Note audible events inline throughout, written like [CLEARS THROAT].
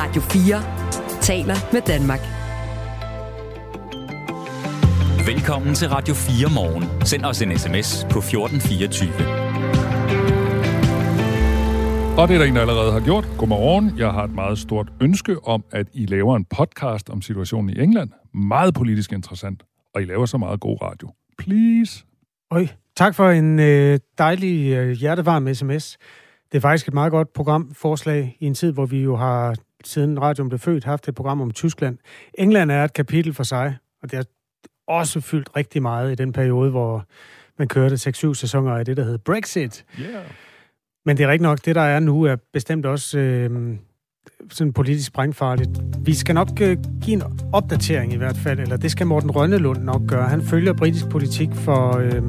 Radio 4 taler med Danmark. Velkommen til Radio 4 morgen. Send os en sms på 1424. Og det er der en, der allerede har gjort. Godmorgen. Jeg har et meget stort ønske om, at I laver en podcast om situationen i England. Meget politisk interessant. Og I laver så meget god radio. Please. Oj, tak for en øh, dejlig øh, hjertevarm sms. Det er faktisk et meget godt programforslag i en tid, hvor vi jo har, siden radioen blev født, haft et program om Tyskland. England er et kapitel for sig, og det har også fyldt rigtig meget i den periode, hvor man kørte 6-7 sæsoner af det, der hed Brexit. Yeah. Men det er rigtig nok, det der er nu, er bestemt også øh, sådan politisk sprængfarligt. Vi skal nok øh, give en opdatering i hvert fald, eller det skal Morten Rønnelund nok gøre. Han følger britisk politik for, øh,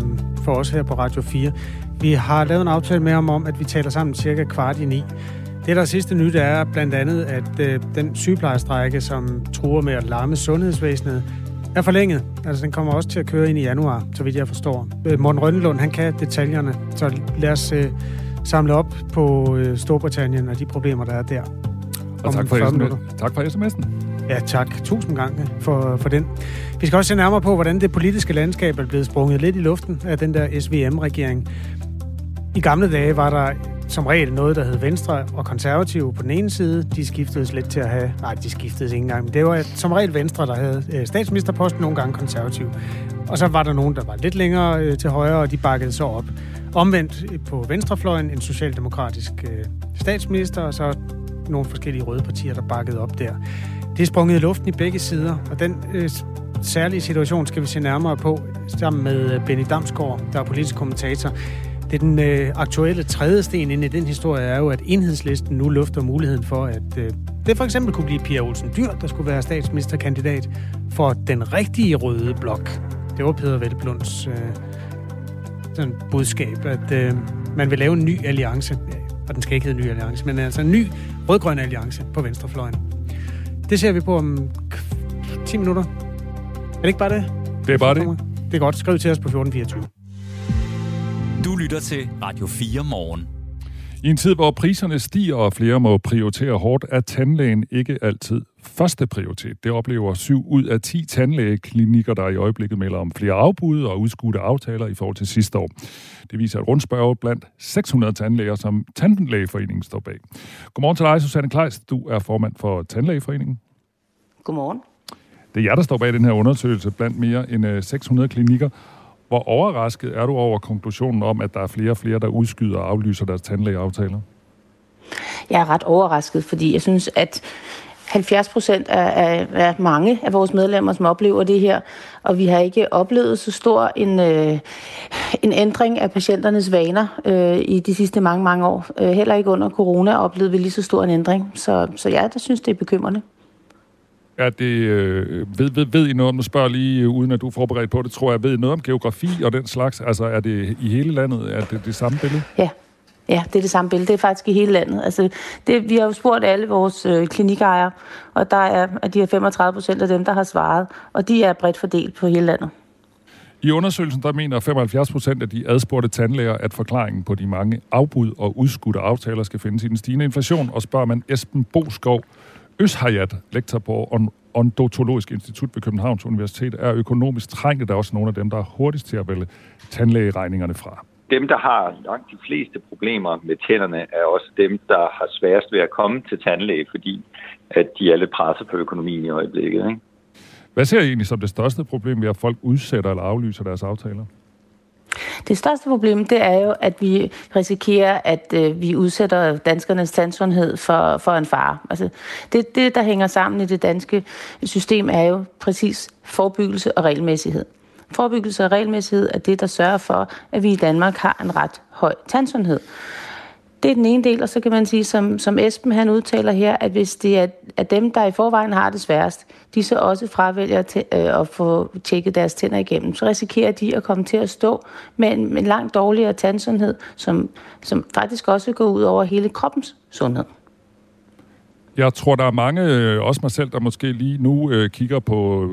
for os her på Radio 4. Vi har lavet en aftale med ham om, at vi taler sammen cirka kvart i ni. Det, der er sidste nyt, er blandt andet, at øh, den sygeplejestrække, som truer med at larme sundhedsvæsenet, er forlænget. Altså, den kommer også til at køre ind i januar, så vidt jeg forstår. Øh, Morten Rønnelund, han kan detaljerne, så lad os øh, samle op på øh, Storbritannien og de problemer, der er der. Og tak for, SMS, tak for sms'en. Ja, tak. Tusind gange for, for den. Vi skal også se nærmere på, hvordan det politiske landskab er blevet sprunget lidt i luften af den der SVM-regering. I gamle dage var der som regel noget, der hed Venstre og Konservative på den ene side. De skiftedes lidt til at have... Nej, de skiftedes ikke engang, men det var som regel Venstre, der havde øh, statsministerposten, nogle gange konservativ. Og så var der nogen, der var lidt længere øh, til højre, og de bakkede så op. Omvendt øh, på venstrefløjen en socialdemokratisk statsminister, og så nogle forskellige røde partier, der bakkede op der. Det er sprunget i luften i begge sider, og den øh, særlige situation skal vi se nærmere på sammen med Benny Damsgaard, der er politisk kommentator. Det er den øh, aktuelle tredje sten ind i den historie er jo, at enhedslisten nu lufter muligheden for, at øh, det for eksempel kunne blive Pia Olsen Dyr, der skulle være statsministerkandidat for den rigtige røde blok. Det var Peter Velblunds øh, sådan budskab, at øh, man vil lave en ny alliance. Og den skal ikke hedde en ny alliance, men altså en ny rødgrøn alliance på venstrefløjen. Det ser vi på om 10 minutter. Er det ikke bare det? Det er bare det. Det er godt. Skriv til os på 1424. Du lytter til Radio 4 morgen. I en tid, hvor priserne stiger og flere må prioritere hårdt, er tandlægen ikke altid første prioritet. Det oplever syv ud af 10 tandlægeklinikker, der i øjeblikket melder om flere afbud og udskudte aftaler i forhold til sidste år. Det viser et rundspørg blandt 600 tandlæger, som Tandlægeforeningen står bag. Godmorgen til dig, Susanne Kleis. Du er formand for Tandlægeforeningen. Godmorgen. Det er jer, der står bag den her undersøgelse blandt mere end 600 øh, klinikker. Hvor overrasket er du over konklusionen om, at der er flere og flere, der udskyder og aflyser deres tandlægeaftaler? Jeg er ret overrasket, fordi jeg synes, at 70 procent er, er, af mange af vores medlemmer, som oplever det her, og vi har ikke oplevet så stor en, øh, en ændring af patienternes vaner øh, i de sidste mange, mange år. Øh, heller ikke under corona oplevede vi lige så stor en ændring, så, så ja, der synes det er bekymrende. Er det, øh, ved, ved, ved I noget om, nu spørger lige, øh, uden at du er forberedt på det, tror jeg, ved I noget om geografi og den slags? Altså, er det i hele landet, er det det samme billede? Ja, Ja, det er det samme billede. Det er faktisk i hele landet. Altså, det, vi har jo spurgt alle vores øh, klinikejere, og der er, at de er 35 procent af dem, der har svaret, og de er bredt fordelt på hele landet. I undersøgelsen der mener 75 procent af de adspurgte tandlæger, at forklaringen på de mange afbud og udskudte aftaler skal findes i den stigende inflation, og spørger man Esben Boskov Øshayat, lektor på Odontologisk Institut ved Københavns Universitet, er økonomisk trængte, der er også nogle af dem, der er hurtigst til at vælge tandlægeregningerne fra. Dem, der har langt de fleste problemer med tænderne, er også dem, der har sværest ved at komme til tandlæge, fordi at de er lidt presset på økonomien i øjeblikket. Ikke? Hvad ser I egentlig som det største problem ved, at folk udsætter eller aflyser deres aftaler? Det største problem, det er jo, at vi risikerer, at øh, vi udsætter danskernes tandsundhed for, for en fare. Altså, det, det, der hænger sammen i det danske system, er jo præcis forebyggelse og regelmæssighed. Forebyggelse og regelmæssighed er det, der sørger for, at vi i Danmark har en ret høj tandsundhed. Det er den ene del, og så kan man sige, som, som Esben han udtaler her, at hvis det er at dem, der i forvejen har det sværest, de så også fravælger til, øh, at få tjekket deres tænder igennem, så risikerer de at komme til at stå med en, med en langt dårligere tandsundhed, som, som faktisk også går ud over hele kroppens sundhed. Jeg tror, der er mange, øh, også mig selv, der måske lige nu øh, kigger på,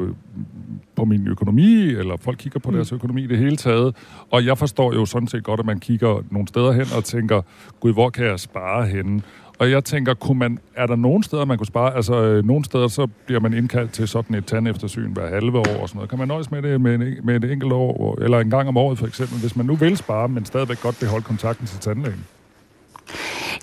på min økonomi, eller folk kigger på mm. deres økonomi i det hele taget. Og jeg forstår jo sådan set godt, at man kigger nogle steder hen og tænker, gud, hvor kan jeg spare henne? Og jeg tænker, kunne man, er der nogen steder, man kunne spare? Altså, øh, nogle steder, så bliver man indkaldt til sådan et tandeftersyn hver halve år og sådan noget. Kan man nøjes med det med, en, med et enkelt år, eller en gang om året for eksempel, hvis man nu vil spare, men stadigvæk godt beholde kontakten til tandlægen?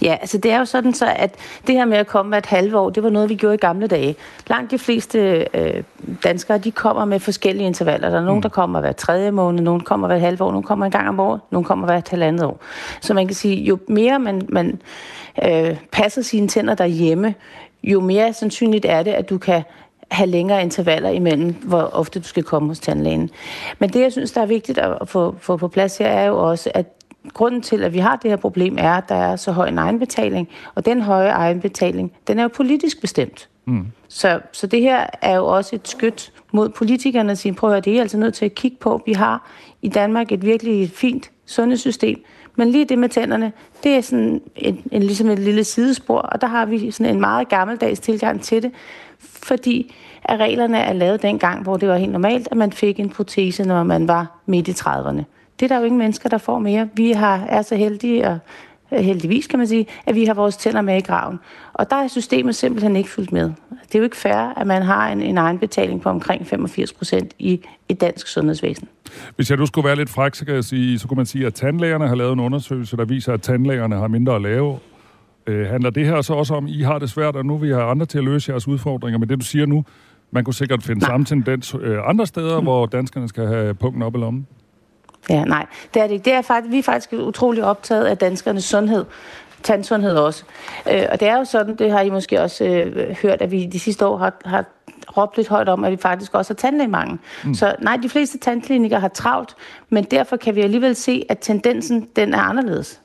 Ja, altså det er jo sådan så, at det her med at komme med et halvt år, det var noget, vi gjorde i gamle dage. Langt de fleste øh, danskere, de kommer med forskellige intervaller. Der er nogen, mm. der kommer hver tredje måned, nogen kommer hver halvt år, nogen kommer en gang om året, nogen kommer hver et halvandet år. Så man kan sige, jo mere man, man øh, passer sine tænder derhjemme, jo mere sandsynligt er det, at du kan have længere intervaller imellem, hvor ofte du skal komme hos tandlægen. Men det, jeg synes, der er vigtigt at få, få på plads her, er jo også, at grunden til, at vi har det her problem, er, at der er så høj en egenbetaling, og den høje egenbetaling, den er jo politisk bestemt. Mm. Så, så det her er jo også et skyt mod politikerne at sige, prøv at høre, det er altså nødt til at kigge på. Vi har i Danmark et virkelig fint sundhedssystem, men lige det med tænderne, det er sådan en, en, ligesom et lille sidespor, og der har vi sådan en meget gammeldags tilgang til det, fordi at reglerne er lavet dengang, hvor det var helt normalt, at man fik en protese, når man var midt i 30'erne. Det er der jo ingen mennesker, der får mere. Vi har, er så heldige, og øh, heldigvis kan man sige, at vi har vores tænder med i graven. Og der er systemet simpelthen ikke fuldt med. Det er jo ikke fair, at man har en, en egenbetaling på omkring 85 procent i et dansk sundhedsvæsen. Hvis jeg nu skulle være lidt fræk, så, kan jeg sige, så kunne man sige, at tandlægerne har lavet en undersøgelse, der viser, at tandlægerne har mindre at lave. Øh, handler det her så også om, at I har det svært, og nu vil I have andre til at løse jeres udfordringer? Men det, du siger nu, man kunne sikkert finde Nej. samme tendens øh, andre steder, mm. hvor danskerne skal have punkten op i lommen? Ja, nej, det er det ikke. Det er faktisk, vi er faktisk utrolig optaget af danskernes sundhed tandsundhed også. Øh, og det er jo sådan, det har I måske også øh, hørt, at vi de sidste år har, har råbt lidt højt om, at vi faktisk også har tandlægemangel. Mm. Så nej, de fleste tandklinikker har travlt, men derfor kan vi alligevel se, at tendensen den er anderledes.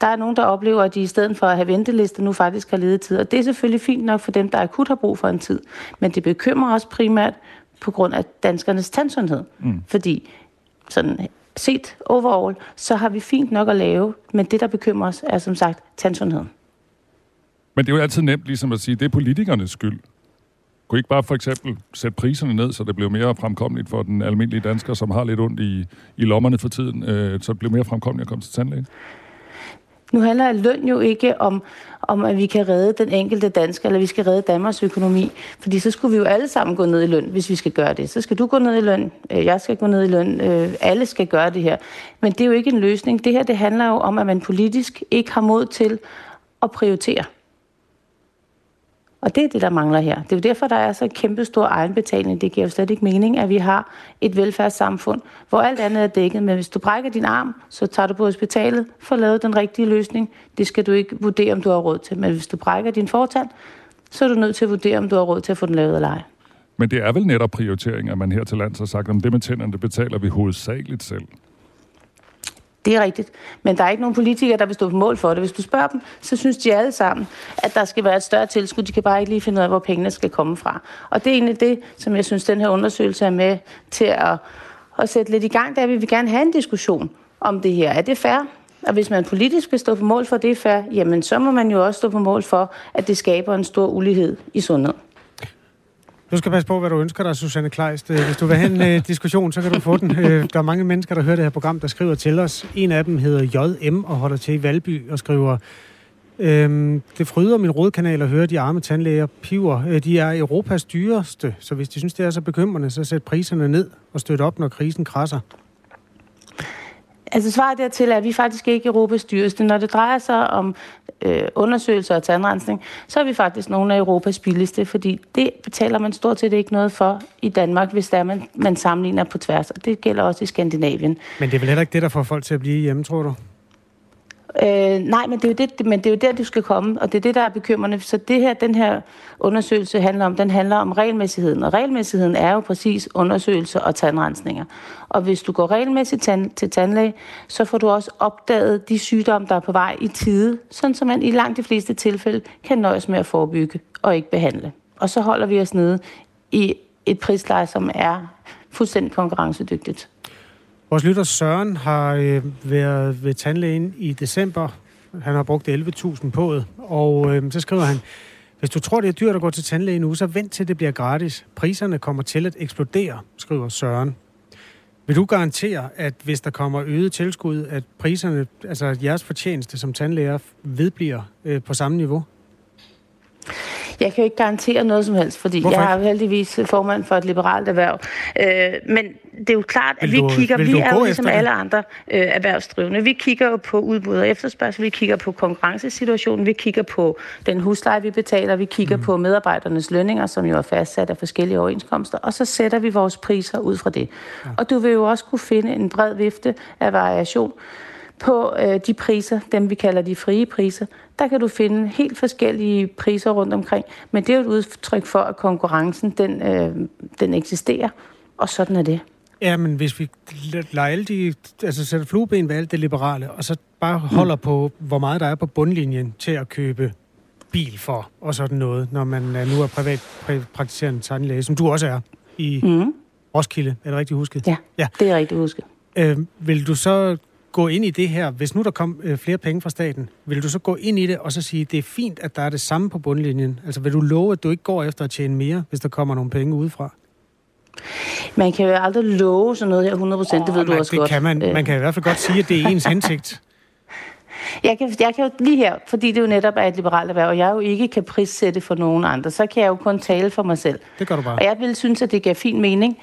Der er nogen, der oplever, at de i stedet for at have ventelister nu faktisk har ledet tid. Og det er selvfølgelig fint nok for dem, der akut har brug for en tid. Men det bekymrer os primært på grund af danskernes tandsundhed. Mm. Fordi sådan set overall, så har vi fint nok at lave, men det, der bekymrer os, er som sagt tandsundheden. Men det er jo altid nemt ligesom at sige, at det er politikernes skyld. Kunne I ikke bare for eksempel sætte priserne ned, så det blev mere fremkommeligt for den almindelige dansker, som har lidt ondt i, i lommerne for tiden, øh, så det blev mere fremkommeligt at komme til tandlægen? Nu handler løn jo ikke om, om, at vi kan redde den enkelte dansker, eller vi skal redde Danmarks økonomi. Fordi så skulle vi jo alle sammen gå ned i løn, hvis vi skal gøre det. Så skal du gå ned i løn, øh, jeg skal gå ned i løn, øh, alle skal gøre det her. Men det er jo ikke en løsning. Det her det handler jo om, at man politisk ikke har mod til at prioritere. Og det er det, der mangler her. Det er jo derfor, der er så kæmpe stor egenbetaling. Det giver jo slet ikke mening, at vi har et velfærdssamfund, hvor alt andet er dækket. Men hvis du brækker din arm, så tager du på hospitalet, for lavet den rigtige løsning. Det skal du ikke vurdere, om du har råd til. Men hvis du brækker din fortand, så er du nødt til at vurdere, om du har råd til at få den lavet eller ej. Men det er vel netop prioritering, at man her til lands har sagt, om det med tænderne, det betaler vi hovedsageligt selv. Det er rigtigt. Men der er ikke nogen politikere, der vil stå på mål for det. Hvis du spørger dem, så synes de alle sammen, at der skal være et større tilskud. De kan bare ikke lige finde ud af, hvor pengene skal komme fra. Og det er egentlig det, som jeg synes, den her undersøgelse er med til at, at sætte lidt i gang. Der vil vi gerne have en diskussion om det her. Er det fair? Og hvis man politisk vil stå på mål for det er fair, jamen så må man jo også stå på mål for, at det skaber en stor ulighed i sundhed. Du skal passe på, hvad du ønsker dig, Susanne Kleist. Øh, hvis du vil have en uh, diskussion, så kan du få den. Uh, der er mange mennesker, der hører det her program, der skriver til os. En af dem hedder JM og holder til i Valby og skriver... Øhm, det fryder min rådkanal at høre de arme tandlæger piver. De er Europas dyreste, så hvis de synes, det er så bekymrende, så sæt priserne ned og støt op, når krisen krasser. Altså svaret dertil er, at vi faktisk ikke Europas dyreste. Når det drejer sig om øh, undersøgelser og tandrensning, så er vi faktisk nogle af Europas billigste, fordi det betaler man stort set ikke noget for i Danmark, hvis der man, man sammenligner på tværs. Og det gælder også i Skandinavien. Men det er vel heller ikke det, der får folk til at blive hjemme, tror du? Øh, nej, men det, er jo det, men det er jo der, du skal komme, og det er det, der er bekymrende. Så det her, den her undersøgelse handler om, den handler om regelmæssigheden, og regelmæssigheden er jo præcis undersøgelser og tandrensninger. Og hvis du går regelmæssigt tand, til tandlæge, så får du også opdaget de sygdomme, der er på vej i tide, sådan som man i langt de fleste tilfælde kan nøjes med at forebygge og ikke behandle. Og så holder vi os nede i et prisleje, som er fuldstændig konkurrencedygtigt. Vores lytter Søren har øh, været ved tandlægen i december. Han har brugt 11.000 på det, og øh, så skriver han, hvis du tror, det er dyrt at gå til tandlægen nu, så vent til det bliver gratis. Priserne kommer til at eksplodere, skriver Søren. Vil du garantere, at hvis der kommer øget tilskud, at priserne, altså jeres fortjeneste som tandlæger, vedbliver øh, på samme niveau? Jeg kan jo ikke garantere noget som helst, fordi Hvorfor jeg er heldigvis formand for et liberalt erhverv. Øh, men det er jo klart, at Vil vi du- kigger, vi er jo ligesom alle andre øh, erhvervsdrivende. Vi kigger jo på udbud og efterspørgsel, vi kigger på konkurrencesituationen, vi kigger på den husleje, vi betaler, vi kigger mm. på medarbejdernes lønninger, som jo er fastsat af forskellige overenskomster, og så sætter vi vores priser ud fra det. Ja. Og du vil jo også kunne finde en bred vifte af variation på øh, de priser, dem vi kalder de frie priser, der kan du finde helt forskellige priser rundt omkring. Men det er jo et udtryk for, at konkurrencen den, øh, den eksisterer, og sådan er det. Ja, men hvis vi lader alle de, altså sætter flueben ved alt det liberale, og så bare holder på, hvor meget der er på bundlinjen til at købe bil for, og sådan noget, når man er nu er privat praktiserende tandlæge, som du også er i Mm. Roskilde, er det rigtigt husket? Ja, Ja. det er rigtigt husket. Øh, vil du så gå ind i det her, hvis nu der kom øh, flere penge fra staten, vil du så gå ind i det og så sige, det er fint, at der er det samme på bundlinjen? Altså vil du love, at du ikke går efter at tjene mere, hvis der kommer nogle penge udefra? Man kan jo aldrig love sådan noget her 100%, det ved Åh, du man, også det godt. Kan man, man kan i hvert fald godt sige, at det er ens [LAUGHS] hensigt. Jeg kan, jeg kan jo lige her, fordi det jo netop er et liberalt erhverv, og jeg jo ikke kan prissætte for nogen andre, så kan jeg jo kun tale for mig selv. Det gør du bare. Og jeg ville synes, at det gav fin mening,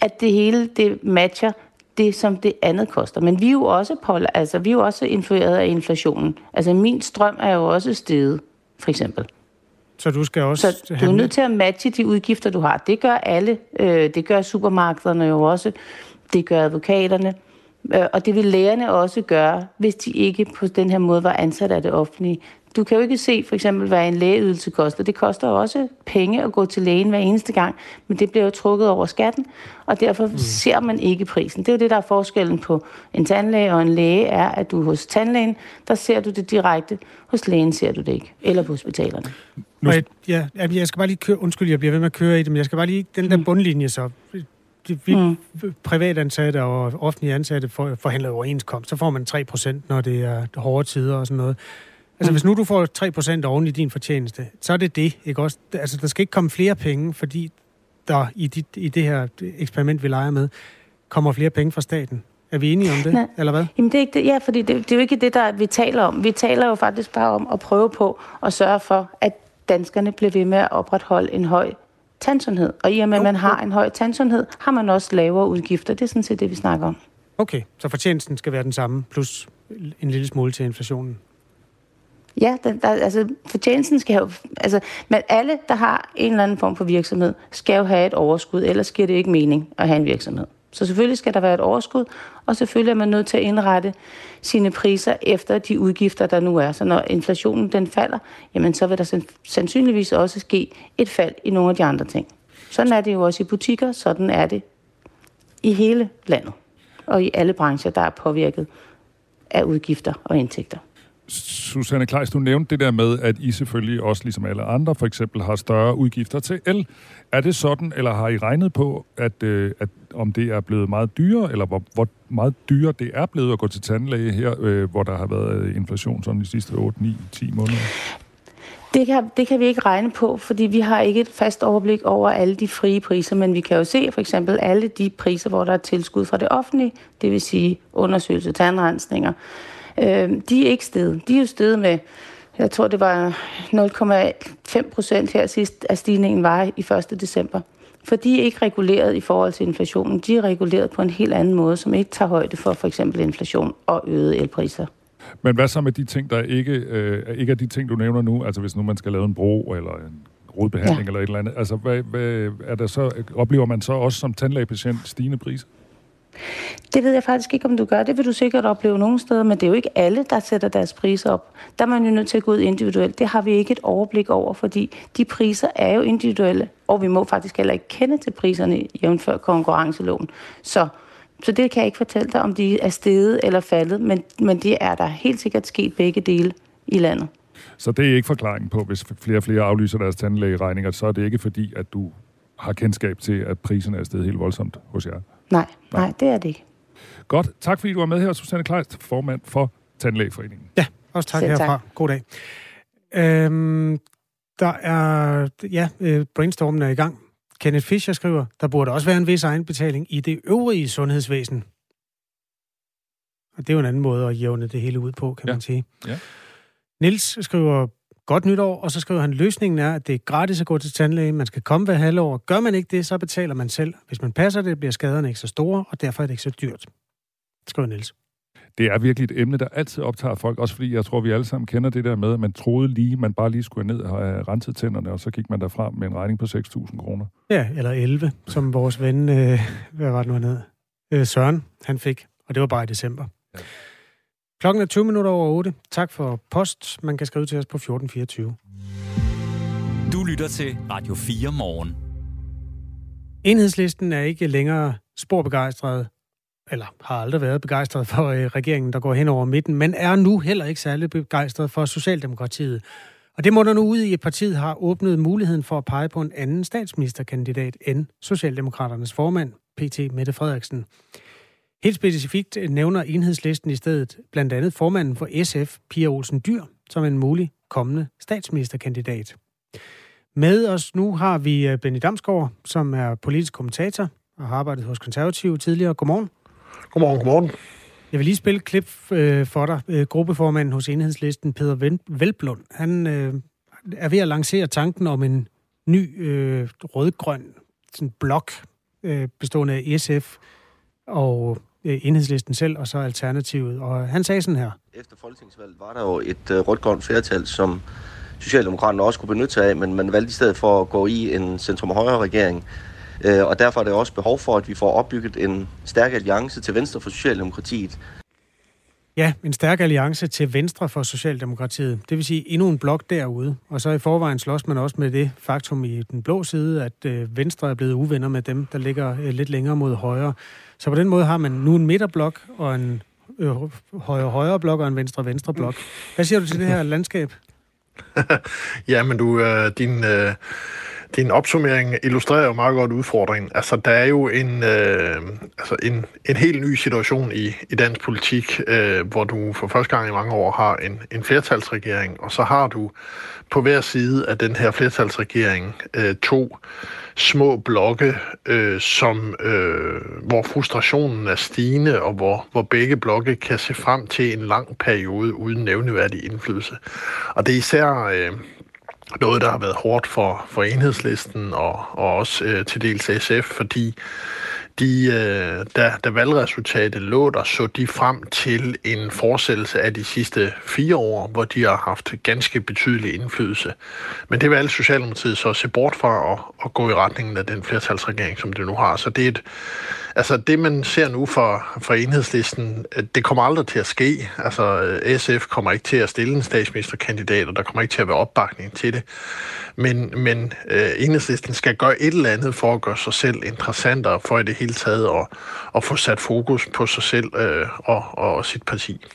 at det hele det matcher det, som det andet koster. Men vi er jo også, på, altså, vi er jo også influeret af inflationen. Altså min strøm er jo også steget, for eksempel. Så du skal også Så du er nødt til at matche de udgifter, du har. Det gør alle. Øh, det gør supermarkederne jo også. Det gør advokaterne. Øh, og det vil lægerne også gøre, hvis de ikke på den her måde var ansat af det offentlige. Du kan jo ikke se for eksempel, hvad en lægeydelse koster. Det koster jo også penge at gå til lægen hver eneste gang, men det bliver jo trukket over skatten, og derfor mm. ser man ikke prisen. Det er jo det, der er forskellen på en tandlæge og en læge, er, at du hos tandlægen, der ser du det direkte, hos lægen ser du det ikke, eller på hospitalerne. Nu... Jeg, ja, jeg skal bare lige køre, undskyld, jeg bliver ved med at køre i det, men jeg skal bare lige, den der bundlinje så, vi mm. privatansatte og offentlige ansatte for, forhandler overenskomst, så får man 3%, når det er hårde tider og sådan noget. Altså, hvis nu du får 3% oven i din fortjeneste, så er det det, ikke også? Altså, der skal ikke komme flere penge, fordi der i, dit, i det her eksperiment, vi leger med, kommer flere penge fra staten. Er vi enige om det, Nej. eller hvad? Jamen det er ikke det, ja, fordi det, det er jo ikke det, der vi taler om. Vi taler jo faktisk bare om at prøve på at sørge for, at danskerne bliver ved med at opretholde en høj tandsundhed. Og i og med, at man har en høj tandsundhed, har man også lavere udgifter. Det er sådan set det, vi snakker om. Okay, så fortjenesten skal være den samme, plus en lille smule til inflationen. Ja, der, der, altså fortjenesten skal jo... Altså, men alle, der har en eller anden form for virksomhed, skal jo have et overskud, ellers giver det ikke mening at have en virksomhed. Så selvfølgelig skal der være et overskud, og selvfølgelig er man nødt til at indrette sine priser efter de udgifter, der nu er. Så når inflationen den falder, jamen så vil der sandsynligvis også ske et fald i nogle af de andre ting. Sådan er det jo også i butikker, sådan er det i hele landet, og i alle brancher, der er påvirket af udgifter og indtægter. Susanne Kleis, du nævnte det der med, at I selvfølgelig også, ligesom alle andre, for eksempel har større udgifter til el. Er det sådan, eller har I regnet på, at, øh, at om det er blevet meget dyrere, eller hvor, hvor meget dyrere det er blevet at gå til tandlæge her, øh, hvor der har været øh, inflation sådan de sidste 8, 9, 10 måneder? Det kan, det kan vi ikke regne på, fordi vi har ikke et fast overblik over alle de frie priser, men vi kan jo se for eksempel alle de priser, hvor der er tilskud fra det offentlige, det vil sige undersøgelse, tandrensninger. Øh, de er ikke steget. De er jo steget med, jeg tror det var 0,5 procent her sidst, at stigningen var i 1. december. For de er ikke reguleret i forhold til inflationen. De er reguleret på en helt anden måde, som ikke tager højde for for eksempel inflation og øgede elpriser. Men hvad så med de ting, der ikke, øh, ikke er de ting, du nævner nu? Altså hvis nu man skal lave en bro eller en rodbehandling ja. eller et eller andet. Altså hvad, hvad er der så, oplever man så også som tandlægepatient stigende priser? Det ved jeg faktisk ikke, om du gør. Det vil du sikkert opleve nogle steder, men det er jo ikke alle, der sætter deres priser op. Der er man jo nødt til at gå ud individuelt. Det har vi ikke et overblik over, fordi de priser er jo individuelle, og vi må faktisk heller ikke kende til priserne jævnfør konkurrenceloven. Så, så det kan jeg ikke fortælle dig, om de er steget eller faldet, men, men det er der helt sikkert sket begge dele i landet. Så det er ikke forklaringen på, hvis flere og flere aflyser deres tandlægeregninger, så er det ikke fordi, at du har kendskab til, at priserne er steget helt voldsomt hos jer. Nej, nej, det er det ikke. Godt. Tak fordi du var med her, Susanne Kleist, formand for Tandlægeforeningen. Ja, også tak Selv tak. herfra. God dag. Øhm, der er, ja, øh, brainstormen er i gang. Kenneth Fischer skriver, der burde også være en vis egenbetaling i det øvrige sundhedsvæsen. Og det er jo en anden måde at jævne det hele ud på, kan ja. man sige. Ja. Nils skriver, godt nytår, og så skriver han, løsningen er, at det er gratis at gå til tandlæge. Man skal komme hver halvår. Gør man ikke det, så betaler man selv. Hvis man passer det, bliver skaderne ikke så store, og derfor er det ikke så dyrt. Skriver Nils. Det er virkelig et emne, der altid optager folk, også fordi jeg tror, vi alle sammen kender det der med, at man troede lige, man bare lige skulle ned og have renset tænderne, og så gik man derfra med en regning på 6.000 kroner. Ja, eller 11, som vores ven, øh, hvad var det nu han hed? Øh, Søren, han fik, og det var bare i december. Ja. Klokken er 20 minutter over 8. Tak for post. Man kan skrive til os på 1424. Du lytter til Radio 4 morgen. Enhedslisten er ikke længere sporbegejstret, eller har aldrig været begejstret for øh, regeringen, der går hen over midten, men er nu heller ikke særlig begejstret for Socialdemokratiet. Og det må der nu ud i, at partiet har åbnet muligheden for at pege på en anden statsministerkandidat end Socialdemokraternes formand, P.T. Mette Frederiksen. Helt specifikt nævner enhedslisten i stedet blandt andet formanden for SF, Pia Olsen Dyr, som en mulig kommende statsministerkandidat. Med os nu har vi øh, Benny Damsgaard, som er politisk kommentator og har arbejdet hos Konservative tidligere. Godmorgen. Godmorgen, godmorgen. Jeg vil lige spille et klip øh, for dig. Øh, gruppeformanden hos enhedslisten, Peter Velblund, han er ved at lancere tanken om en ny øh, rødgrøn sådan blok bestående af SF og Øh, enhedslisten selv, og så Alternativet. Og han sagde sådan her. Efter folketingsvalget var der jo et uh, rødt-grønt flertal, som Socialdemokraterne også kunne benytte sig af, men man valgte i stedet for at gå i en centrum-højre regering. Uh, og derfor er der også behov for, at vi får opbygget en stærk alliance til venstre for Socialdemokratiet. Ja, en stærk alliance til venstre for Socialdemokratiet. Det vil sige endnu en blok derude. Og så i forvejen slås man også med det faktum i den blå side, at øh, venstre er blevet uvenner med dem, der ligger øh, lidt længere mod højre. Så på den måde har man nu en midterblok og en øh, højre-højre blok og en venstre-venstre blok. Hvad siger du til det her landskab? [LAUGHS] ja, men du, øh, din... Øh din opsummering illustrerer jo meget godt udfordringen. Altså, der er jo en, øh, altså en, en helt ny situation i, i dansk politik, øh, hvor du for første gang i mange år har en, en flertalsregering, og så har du på hver side af den her flertalsregering øh, to små blokke, øh, som, øh, hvor frustrationen er stigende, og hvor, hvor begge blokke kan se frem til en lang periode uden nævneværdig indflydelse. Og det er især... Øh, noget, der har været hårdt for, for enhedslisten og, og også øh, til dels SF, fordi de, øh, da, da valgresultatet lå der, så de frem til en fortsættelse af de sidste fire år, hvor de har haft ganske betydelig indflydelse. Men det valgte Socialdemokratiet så se bort fra og, og gå i retningen af den flertalsregering, som det nu har. Så det er et, Altså det, man ser nu for, for enhedslisten, øh, det kommer aldrig til at ske. Altså øh, SF kommer ikke til at stille en statsministerkandidat, og der kommer ikke til at være opbakning til det. Men, men øh, enhedslisten skal gøre et eller andet for at gøre sig selv interessantere, for i det hele taget at, at få sat fokus på sig selv øh, og, og sit parti.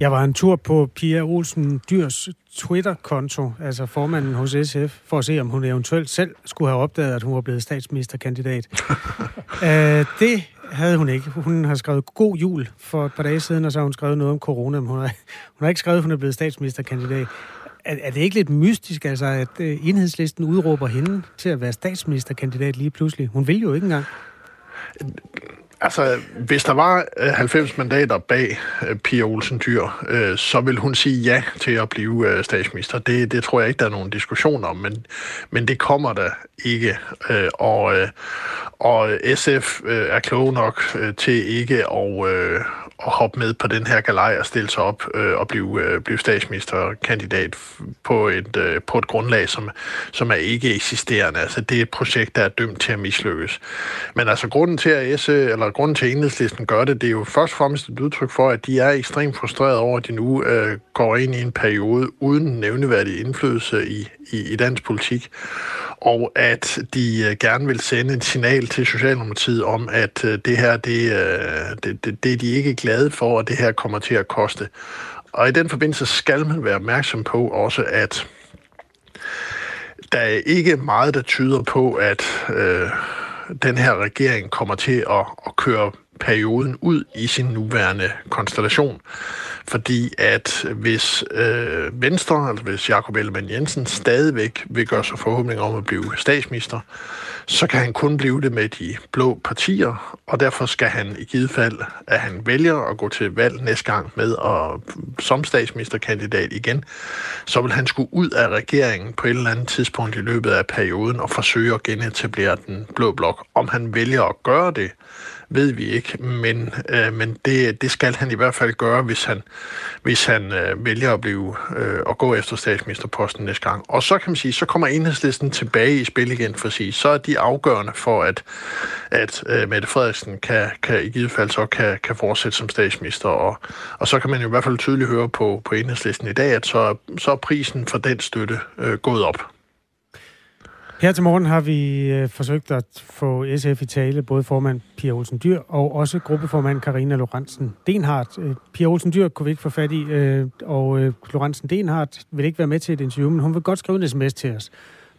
Jeg var en tur på Pia Olsen Dyrs Twitter-konto, altså formanden hos SF, for at se, om hun eventuelt selv skulle have opdaget, at hun var blevet statsministerkandidat. uh, [LAUGHS] det havde hun ikke. Hun har skrevet god jul for et par dage siden, og så har hun skrevet noget om corona, men hun har, [LAUGHS] hun har ikke skrevet, at hun er blevet statsministerkandidat. Er, er det ikke lidt mystisk, altså, at uh, enhedslisten udråber hende til at være statsministerkandidat lige pludselig? Hun vil jo ikke engang. Altså, hvis der var øh, 90 mandater bag øh, Pia Olsen Dyr, øh, så vil hun sige ja til at blive øh, statsminister. Det, det tror jeg ikke, der er nogen diskussion om, men, men det kommer der ikke. Og, og SF er klog nok til ikke at, at hoppe med på den her galej og stille sig op øh, og blive, øh, blive statsministerkandidat på et, øh, på et grundlag, som, som er ikke eksisterende. Altså det er et projekt, der er dømt til at mislykkes. Men altså grunden til, at S, eller grunden til, at enhedslisten gør det, det er jo først og fremmest et udtryk for, at de er ekstremt frustrerede over, at de nu øh, går ind i en periode uden nævneværdig indflydelse i, i, i dansk politik og at de øh, gerne vil sende et signal til Socialdemokratiet om, at øh, det her, det, øh, det, det, det er de ikke glade for, og det her kommer til at koste. Og i den forbindelse skal man være opmærksom på også, at der er ikke meget, der tyder på, at øh, den her regering kommer til at, at køre perioden ud i sin nuværende konstellation. Fordi at hvis øh, Venstre, altså hvis Jakob Ellemann Jensen stadigvæk vil gøre sig forhåbning om at blive statsminister, så kan han kun blive det med de blå partier, og derfor skal han i givet fald, at han vælger at gå til valg næste gang med og som statsministerkandidat igen, så vil han skulle ud af regeringen på et eller andet tidspunkt i løbet af perioden og forsøge at genetablere den blå blok. Om han vælger at gøre det, ved vi ikke, men, øh, men det, det skal han i hvert fald gøre, hvis han, hvis han øh, vælger at blive øh, gå efter statsministerposten næste gang. Og så kan man sige, så kommer enhedslisten tilbage i spil igen for at sige, så er de afgørende for, at, at øh, Mette Frederiksen kan, kan i givet fald så kan, kan fortsætte som statsminister. Og, og så kan man jo i hvert fald tydeligt høre på, på enhedslisten i dag, at så, så er prisen for den støtte øh, gået op. Her til morgen har vi øh, forsøgt at få SF i tale, både formand Pia Olsen Dyr og også gruppeformand Karina Lorentzen Denhardt. Øh, Pia Olsen Dyr kunne vi ikke få fat i, øh, og øh, Lorentzen Denhardt vil ikke være med til et interview, men hun vil godt skrive en sms til os.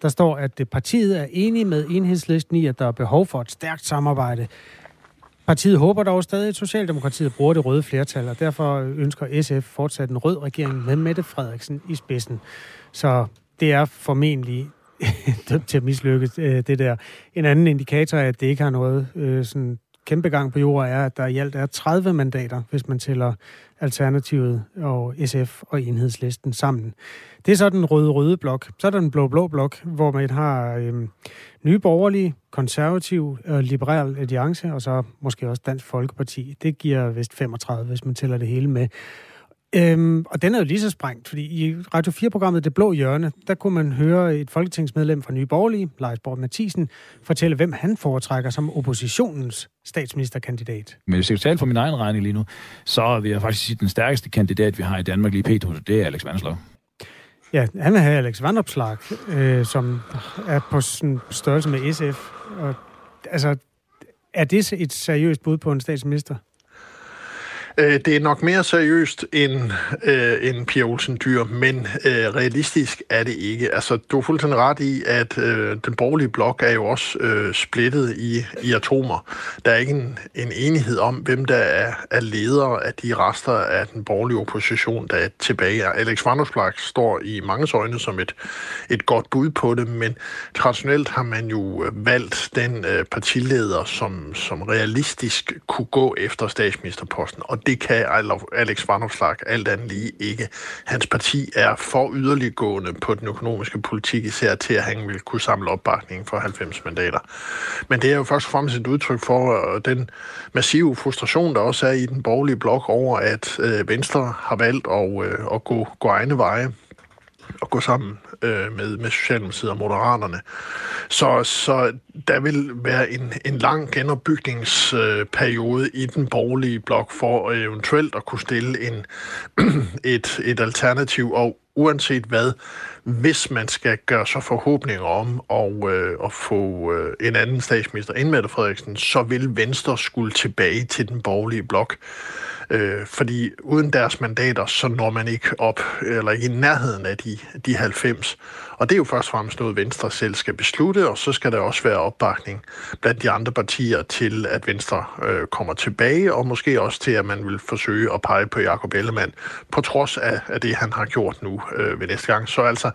Der står, at øh, partiet er enige med enhedslisten i, at der er behov for et stærkt samarbejde. Partiet håber dog stadig, at Socialdemokratiet bruger det røde flertal, og derfor øh, ønsker SF fortsat en rød regering med Mette Frederiksen i spidsen. Så det er formentlig [LAUGHS] dømt til at mislykkes, øh, det der. En anden indikator er, at det ikke har noget øh, sådan kæmpe gang på jorden, er, at der i alt er 30 mandater, hvis man tæller Alternativet og SF og Enhedslisten sammen. Det er så den røde-røde blok. Så er der den blå-blå blok, hvor man har øh, nye borgerlige, konservativ og liberal alliance, og så måske også Dansk Folkeparti. Det giver vist 35, hvis man tæller det hele med. Øhm, og den er jo lige så sprængt, fordi i Radio 4-programmet Det Blå Hjørne, der kunne man høre et folketingsmedlem fra Nye Borgerlige, Lars Borg Mathisen, fortælle, hvem han foretrækker som oppositionens statsministerkandidat. Men hvis jeg tale for min egen regning lige nu, så vil jeg faktisk sige, at den stærkeste kandidat, vi har i Danmark lige pt. det er Alex Vanslov. Ja, han vil have Alex Vandopslag, øh, som er på sådan størrelse med SF. Og, altså, er det et seriøst bud på en statsminister? Øh, det er nok mere seriøst end, øh, end Pia Olsen Dyr, men øh, realistisk er det ikke. Altså, du har fuldstændig ret i, at øh, den borgerlige blok er jo også øh, splittet i, i atomer. Der er ikke en, en enighed om, hvem der er, er leder af de rester af den borgerlige opposition, der er tilbage. Alex Vandersplak står i mange øjne som et, et godt bud på det, men traditionelt har man jo øh, valgt den øh, partileder, som, som realistisk kunne gå efter statsministerposten, og det kan Alex Vanopslag alt andet lige ikke. Hans parti er for yderliggående på den økonomiske politik, især til, at han vil kunne samle opbakning for 90 mandater. Men det er jo først og fremmest et udtryk for øh, den massive frustration, der også er i den borgerlige blok over, at øh, Venstre har valgt at, øh, at gå, gå egne veje at gå sammen øh, med, med Socialdemokratiet og Moderaterne. Så, så der vil være en, en lang genopbygningsperiode øh, i den borgerlige blok for eventuelt at kunne stille en, [CLEARS THROAT] et, et alternativ, og uanset hvad, hvis man skal gøre sig forhåbninger om og, øh, at få øh, en anden statsminister end Mette Frederiksen, så vil Venstre skulle tilbage til den borgerlige blok. Øh, fordi uden deres mandater, så når man ikke op, eller ikke i nærheden af de, de 90. Og det er jo først og fremmest noget, Venstre selv skal beslutte, og så skal der også være opbakning blandt de andre partier til, at Venstre øh, kommer tilbage, og måske også til, at man vil forsøge at pege på Jakob Ellemann, på trods af, af det, han har gjort nu øh, ved næste gang. Så altså,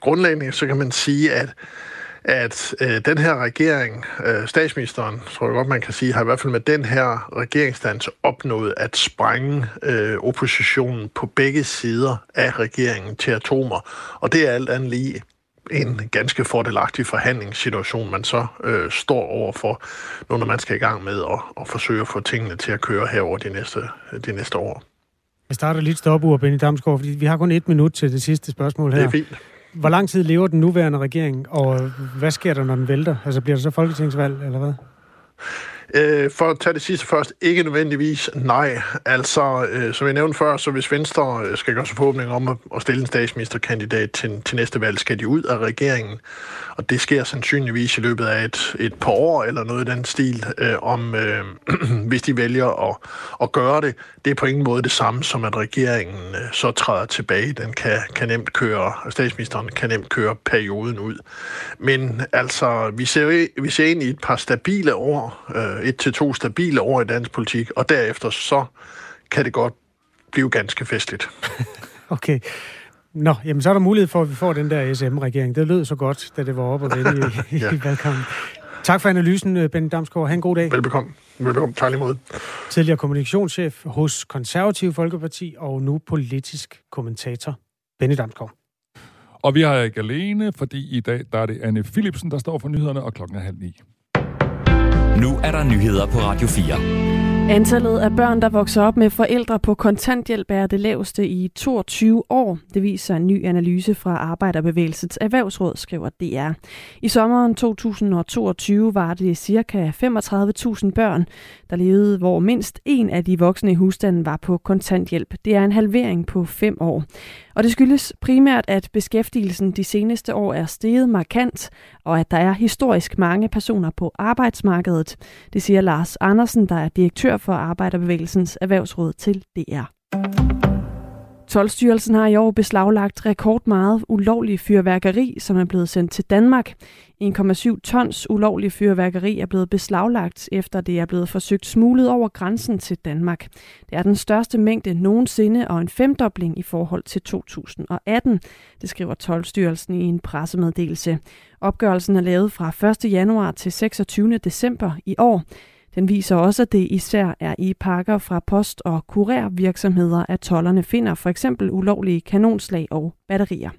grundlæggende så kan man sige, at at øh, den her regering, øh, statsministeren, tror jeg godt, man kan sige, har i hvert fald med den her regeringsdans opnået at sprænge øh, oppositionen på begge sider af regeringen til atomer. Og det er alt andet lige en ganske fordelagtig forhandlingssituation, man så øh, står overfor, nu når man skal i gang med at, at forsøge at få tingene til at køre herover de næste, de næste år. Jeg starter lidt stopur, Benny Damsgaard, fordi vi har kun et minut til det sidste spørgsmål her. Det er fint. Hvor lang tid lever den nuværende regering, og hvad sker der, når den vælter? Altså bliver der så folketingsvalg, eller hvad? Øh, for at tage det sidste først, ikke nødvendigvis nej. Altså, øh, som jeg nævnte før, så hvis Venstre øh, skal gøre sig forhåbning om at, at stille en statsministerkandidat til, til næste valg, skal de ud af regeringen. Og det sker sandsynligvis i løbet af et, et par år eller noget i den stil, øh, om øh, [CLEARS THROAT] hvis de vælger at, at gøre det. Det er på ingen måde det samme som, at regeringen øh, så træder tilbage. Den kan, kan nemt køre, statsministeren kan nemt køre perioden ud. Men altså, vi ser, vi ser ind i et par stabile år, øh, et til to stabile år i dansk politik, og derefter så kan det godt blive ganske festligt. [LAUGHS] okay. Nå, jamen så er der mulighed for, at vi får den der SM-regering. Det lød så godt, da det var oppe og vende i, [LAUGHS] ja. i valgkampen. Tak for analysen, øh, Benny Damsgaard. Ha' en god dag. Velbekomme. Velbekomme. Tak lige måde. Tidligere kommunikationschef hos Konservativ Folkeparti og nu politisk kommentator Benny Damsgaard. Og vi har ikke alene, fordi i dag der er det Anne Philipsen, der står for nyhederne, og klokken er halv ni. Nu er der nyheder på Radio 4. Antallet af børn, der vokser op med forældre på kontanthjælp, er det laveste i 22 år. Det viser en ny analyse fra Arbejderbevægelsens Erhvervsråd, skriver DR. I sommeren 2022 var det ca. 35.000 børn, der levede, hvor mindst en af de voksne i husstanden var på kontanthjælp. Det er en halvering på fem år. Og det skyldes primært, at beskæftigelsen de seneste år er steget markant, og at der er historisk mange personer på arbejdsmarkedet. Det siger Lars Andersen, der er direktør for Arbejderbevægelsens Erhvervsråd til DR. Tolstyrelsen har i år beslaglagt rekordmeget ulovlig fyrværkeri, som er blevet sendt til Danmark. 1,7 tons ulovlig fyrværkeri er blevet beslaglagt, efter det er blevet forsøgt smuglet over grænsen til Danmark. Det er den største mængde nogensinde og en femdobling i forhold til 2018, det skriver Tolstyrelsen i en pressemeddelelse. Opgørelsen er lavet fra 1. januar til 26. december i år. Den viser også, at det især er i pakker fra post- og kurervirksomheder, at tollerne finder for eksempel ulovlige kanonslag og batterier.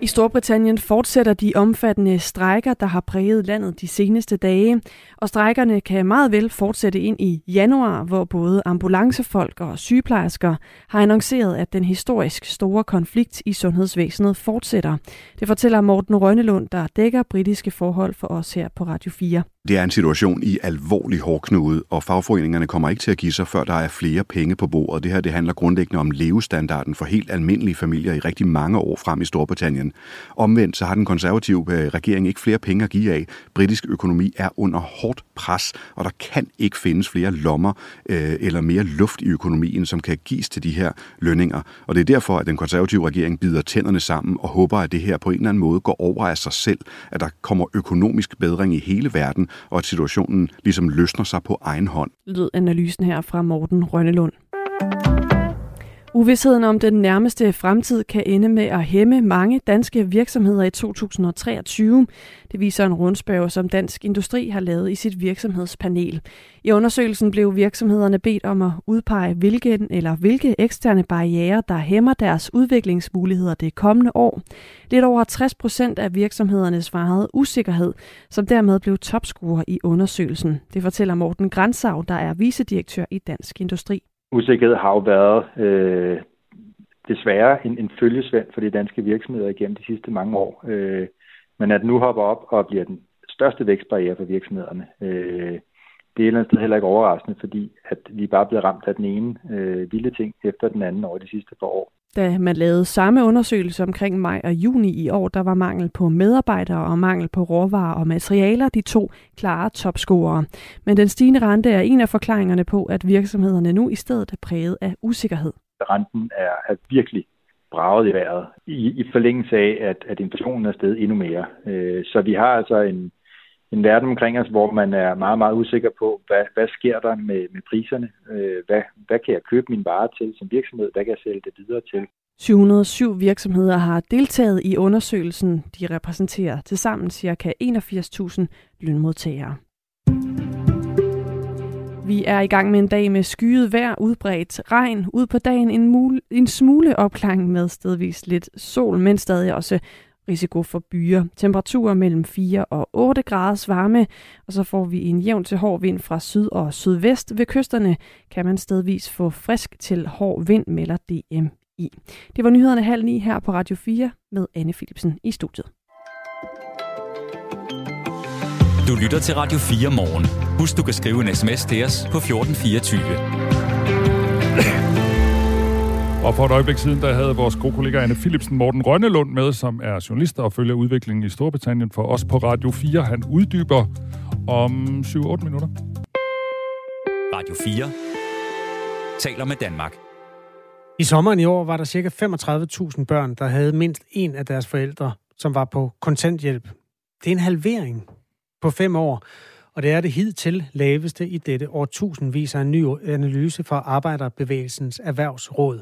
I Storbritannien fortsætter de omfattende strejker, der har præget landet de seneste dage, og strejkerne kan meget vel fortsætte ind i januar, hvor både ambulancefolk og sygeplejersker har annonceret, at den historisk store konflikt i sundhedsvæsenet fortsætter. Det fortæller Morten Rønnelund, der dækker britiske forhold for os her på Radio 4. Det er en situation i alvorlig hårdknude, og fagforeningerne kommer ikke til at give sig, før der er flere penge på bordet. Det her det handler grundlæggende om levestandarden for helt almindelige familier i rigtig mange år frem i Storbritannien. Omvendt så har den konservative øh, regering ikke flere penge at give af. Britisk økonomi er under hårdt pres, og der kan ikke findes flere lommer øh, eller mere luft i økonomien, som kan gives til de her lønninger. Og det er derfor, at den konservative regering bider tænderne sammen og håber, at det her på en eller anden måde går over af sig selv, at der kommer økonomisk bedring i hele verden, og at situationen ligesom løsner sig på egen hånd. Lød analysen her fra Morten Rønnelund. Uvidsheden om den nærmeste fremtid kan ende med at hæmme mange danske virksomheder i 2023. Det viser en rundspørg, som Dansk Industri har lavet i sit virksomhedspanel. I undersøgelsen blev virksomhederne bedt om at udpege, hvilken eller hvilke eksterne barriere, der hæmmer deres udviklingsmuligheder det kommende år. Lidt over 60 procent af virksomhederne svarede usikkerhed, som dermed blev topscorer i undersøgelsen. Det fortæller Morten Grænsau, der er vicedirektør i Dansk Industri usikkerhed har jo været øh, desværre en, en følgesvend for de danske virksomheder igennem de sidste mange år. Øh, men at nu hopper op og bliver den største vækstbarriere for virksomhederne, øh, det er et eller andet sted heller ikke overraskende, fordi at vi bare er blevet ramt af den ene øh, vilde ting efter den anden over de sidste par år. Da man lavede samme undersøgelse omkring maj og juni i år, der var mangel på medarbejdere og mangel på råvarer og materialer de to klare topscorer. Men den stigende rente er en af forklaringerne på, at virksomhederne nu i stedet er præget af usikkerhed. Renten er, er virkelig braget i vejret i, i forlængelse af, at, at inflationen er steget endnu mere. Øh, så vi har altså en, en verden omkring os, hvor man er meget, meget usikker på, hvad, hvad sker der med, med priserne? Øh, hvad, hvad kan jeg købe min vare til som virksomhed? Hvad kan jeg sælge det videre til? 707 virksomheder har deltaget i undersøgelsen. De repræsenterer tilsammen ca. 81.000 lønmodtagere. Vi er i gang med en dag med skyet vejr, udbredt regn, ud på dagen en, mul- en smule opklaring med stedvis lidt sol, men stadig også risiko for byer. Temperaturer mellem 4 og 8 graders varme, og så får vi en jævn til hård vind fra syd og sydvest. Ved kysterne kan man stedvis få frisk til hård vind, melder DMI. Det var nyhederne halv ni her på Radio 4 med Anne Philipsen i studiet. Du lytter til Radio 4 morgen. Husk, du kan skrive en sms til os på 1424. Og for et øjeblik siden, der havde vores gode kollega Anne Philipsen Morten Rønnelund med, som er journalist og følger udviklingen i Storbritannien for os på Radio 4. Han uddyber om 7-8 minutter. Radio 4 taler med Danmark. I sommeren i år var der ca. 35.000 børn, der havde mindst en af deres forældre, som var på kontanthjælp. Det er en halvering på fem år. og det er det hidtil laveste i dette årtusind, viser en ny analyse fra Arbejderbevægelsens Erhvervsråd.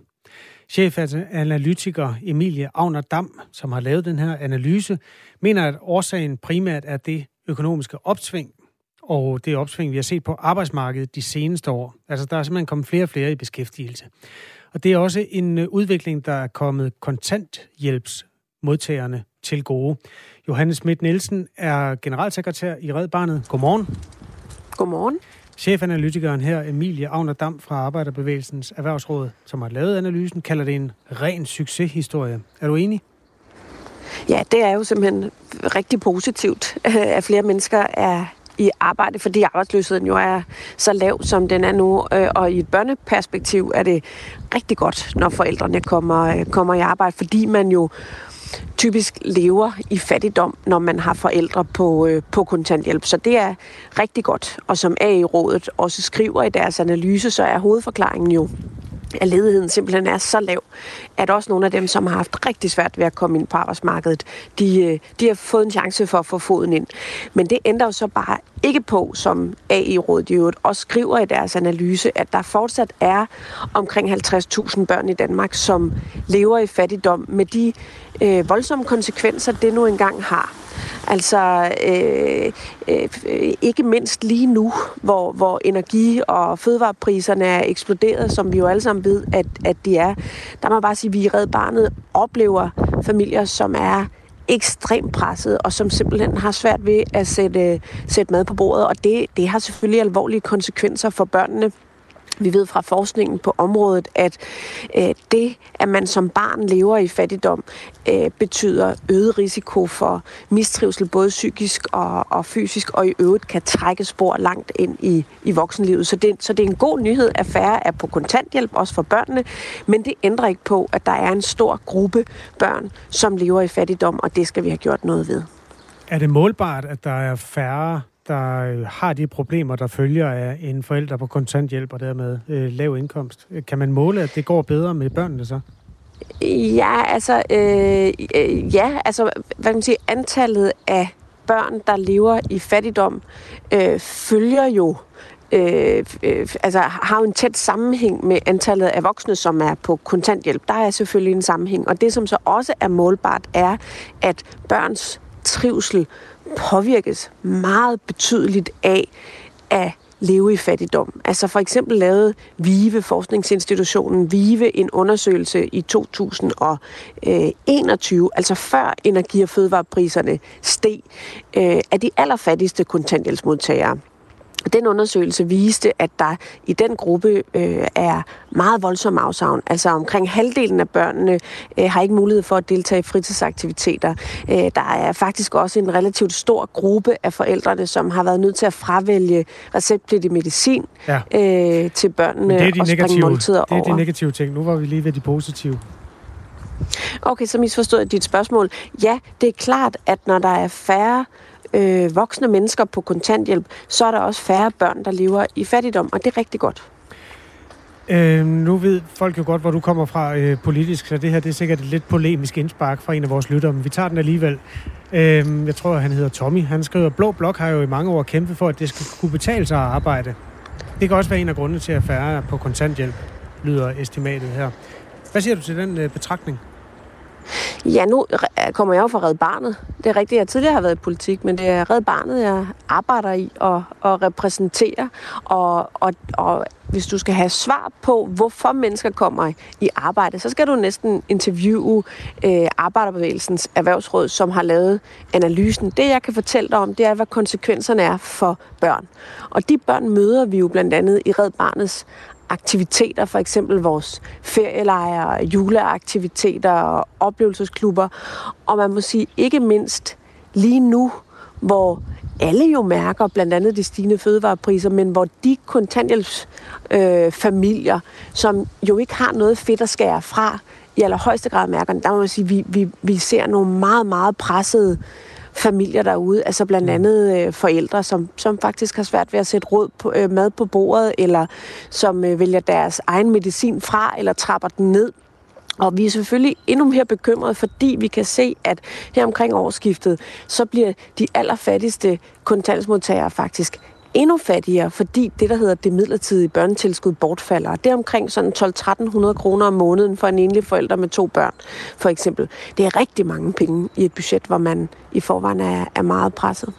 Chefanalytiker Emilie Agner Dam, som har lavet den her analyse, mener, at årsagen primært er det økonomiske opsving, og det opsving, vi har set på arbejdsmarkedet de seneste år. Altså, der er simpelthen kommet flere og flere i beskæftigelse. Og det er også en øh, udvikling, der er kommet kontanthjælpsmodtagerne til gode. Johannes Schmidt Nielsen er generalsekretær i Red Barnet. Godmorgen. Godmorgen. Chefanalytikeren her, Emilie Agner Dam fra Arbejderbevægelsens Erhvervsråd, som har lavet analysen, kalder det en ren succeshistorie. Er du enig? Ja, det er jo simpelthen rigtig positivt, at flere mennesker er i arbejde, fordi arbejdsløsheden jo er så lav, som den er nu. Og i et børneperspektiv er det rigtig godt, når forældrene kommer, kommer i arbejde, fordi man jo typisk lever i fattigdom, når man har forældre på, øh, på kontanthjælp. Så det er rigtig godt. Og som AI-rådet også skriver i deres analyse, så er hovedforklaringen jo, at ledigheden simpelthen er så lav, at også nogle af dem, som har haft rigtig svært ved at komme ind på arbejdsmarkedet, de, øh, de har fået en chance for at få foden ind. Men det ændrer jo så bare ikke på, som AI-rådet jo også skriver i deres analyse, at der fortsat er omkring 50.000 børn i Danmark, som lever i fattigdom med de øh, voldsomme konsekvenser, det nu engang har. Altså øh, øh, øh, ikke mindst lige nu, hvor, hvor energi- og fødevarepriserne er eksploderet, som vi jo alle sammen ved, at, at de er. Der må man bare sige, at vi i Red Barnet oplever familier, som er ekstremt presset, og som simpelthen har svært ved at sætte, øh, sætte mad på bordet. Og det, det har selvfølgelig alvorlige konsekvenser for børnene. Vi ved fra forskningen på området, at øh, det, at man som barn lever i fattigdom, øh, betyder øget risiko for mistrivsel, både psykisk og, og fysisk, og i øvrigt kan trække spor langt ind i, i voksenlivet. Så det, så det er en god nyhed, at færre er på kontanthjælp, også for børnene, men det ændrer ikke på, at der er en stor gruppe børn, som lever i fattigdom, og det skal vi have gjort noget ved. Er det målbart, at der er færre der øh, har de problemer, der følger af en forælder på kontanthjælp og dermed øh, lav indkomst. Kan man måle, at det går bedre med børnene så? Ja, altså, øh, øh, ja, altså, hvad kan man sige, antallet af børn, der lever i fattigdom, øh, følger jo øh, øh, altså har jo en tæt sammenhæng med antallet af voksne, som er på kontanthjælp. Der er selvfølgelig en sammenhæng. Og det, som så også er målbart, er, at børns trivsel påvirkes meget betydeligt af at leve i fattigdom. Altså for eksempel lavede VIVE, forskningsinstitutionen VIVE, en undersøgelse i 2021, altså før energi- og fødevarepriserne steg, øh, af de allerfattigste kontanthjælpsmodtagere. Den undersøgelse viste, at der i den gruppe øh, er meget voldsom afsavn. Altså omkring halvdelen af børnene øh, har ikke mulighed for at deltage i fritidsaktiviteter. Øh, der er faktisk også en relativt stor gruppe af forældrene, som har været nødt til at fravælge receptpligtig medicin ja. øh, til børnene Men det er de og negative, måltider Det er over. de negative ting. Nu var vi lige ved de positive. Okay, så misforstod jeg dit spørgsmål. Ja, det er klart, at når der er færre øh, øh, voksne mennesker på kontanthjælp, så er der også færre børn, der lever i fattigdom, og det er rigtig godt. Øh, nu ved folk jo godt, hvor du kommer fra øh, politisk, så det her det er sikkert et lidt polemisk indspark fra en af vores lyttere, men vi tager den alligevel. Øh, jeg tror, han hedder Tommy. Han skriver, Blå Blok har jo i mange år kæmpet for, at det skal kunne betale sig at arbejde. Det kan også være en af grundene til, at færre er på kontanthjælp, lyder estimatet her. Hvad siger du til den øh, betragtning? Ja, nu kommer jeg jo fra Red Barnet. Det er rigtigt, jeg tidligere har været i politik, men det er Red Barnet, jeg arbejder i og, og repræsenterer. Og, og, og hvis du skal have svar på, hvorfor mennesker kommer i arbejde, så skal du næsten interviewe øh, Arbejderbevægelsens Erhvervsråd, som har lavet analysen. Det, jeg kan fortælle dig om, det er, hvad konsekvenserne er for børn. Og de børn møder vi jo blandt andet i Red Barnets aktiviteter, for eksempel vores ferielejre, juleaktiviteter og oplevelsesklubber. Og man må sige ikke mindst lige nu, hvor alle jo mærker blandt andet de stigende fødevarepriser, men hvor de kontanthjælpsfamilier, øh, som jo ikke har noget fedt at skære fra, i allerhøjeste grad mærker, der må man sige, vi, vi, vi ser nogle meget, meget pressede familier derude, altså blandt andet øh, forældre, som, som faktisk har svært ved at sætte råd på, øh, mad på bordet, eller som øh, vælger deres egen medicin fra, eller trapper den ned. Og vi er selvfølgelig endnu mere bekymrede, fordi vi kan se, at her omkring årsskiftet, så bliver de allerfattigste kontantsmodtagere faktisk endnu fattigere, fordi det, der hedder det midlertidige børnetilskud, bortfalder. Det er omkring sådan 12-1300 kroner om måneden for en enlig forælder med to børn, for eksempel. Det er rigtig mange penge i et budget, hvor man i forvejen er, er meget presset.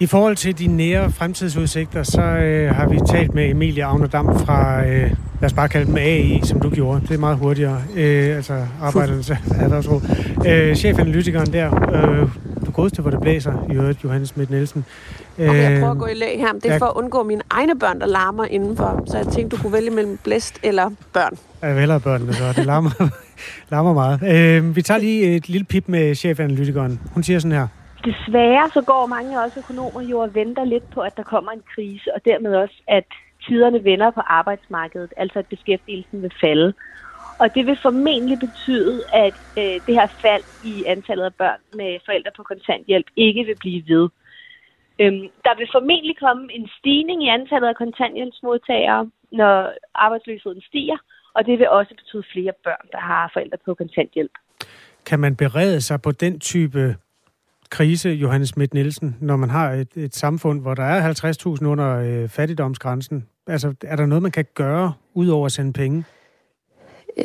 I forhold til de nære fremtidsudsigter, så øh, har vi talt med Emilie Agnerdam fra, øh, lad os bare kalde dem AI, som du gjorde. Det er meget hurtigere, øh, altså arbejdernes [LAUGHS] erhvervsråd. Øh, chefanalytikeren der, øh, du godeste, hvor det blæser, i øvrigt, Johannes Schmidt Nielsen. Øh, okay, jeg prøver at gå i lag her. Det er for at undgå mine egne børn, der larmer indenfor. Så jeg tænkte, du kunne vælge mellem blæst eller børn. Jeg vælger børnene, så det larmer, [LAUGHS] larmer meget. Øh, vi tager lige et lille pip med chefanalytikeren. Hun siger sådan her. Desværre så går mange også økonomer jo og venter lidt på, at der kommer en krise, og dermed også, at tiderne vender på arbejdsmarkedet, altså at beskæftigelsen vil falde. Og det vil formentlig betyde, at øh, det her fald i antallet af børn med forældre på kontanthjælp ikke vil blive ved. Øhm, der vil formentlig komme en stigning i antallet af kontanthjælpsmodtagere, når arbejdsløsheden stiger, og det vil også betyde flere børn, der har forældre på kontanthjælp. Kan man berede sig på den type krise, Johannes Schmidt Nielsen, når man har et, et samfund, hvor der er 50.000 under øh, fattigdomsgrænsen? Altså, er der noget, man kan gøre, udover at sende penge?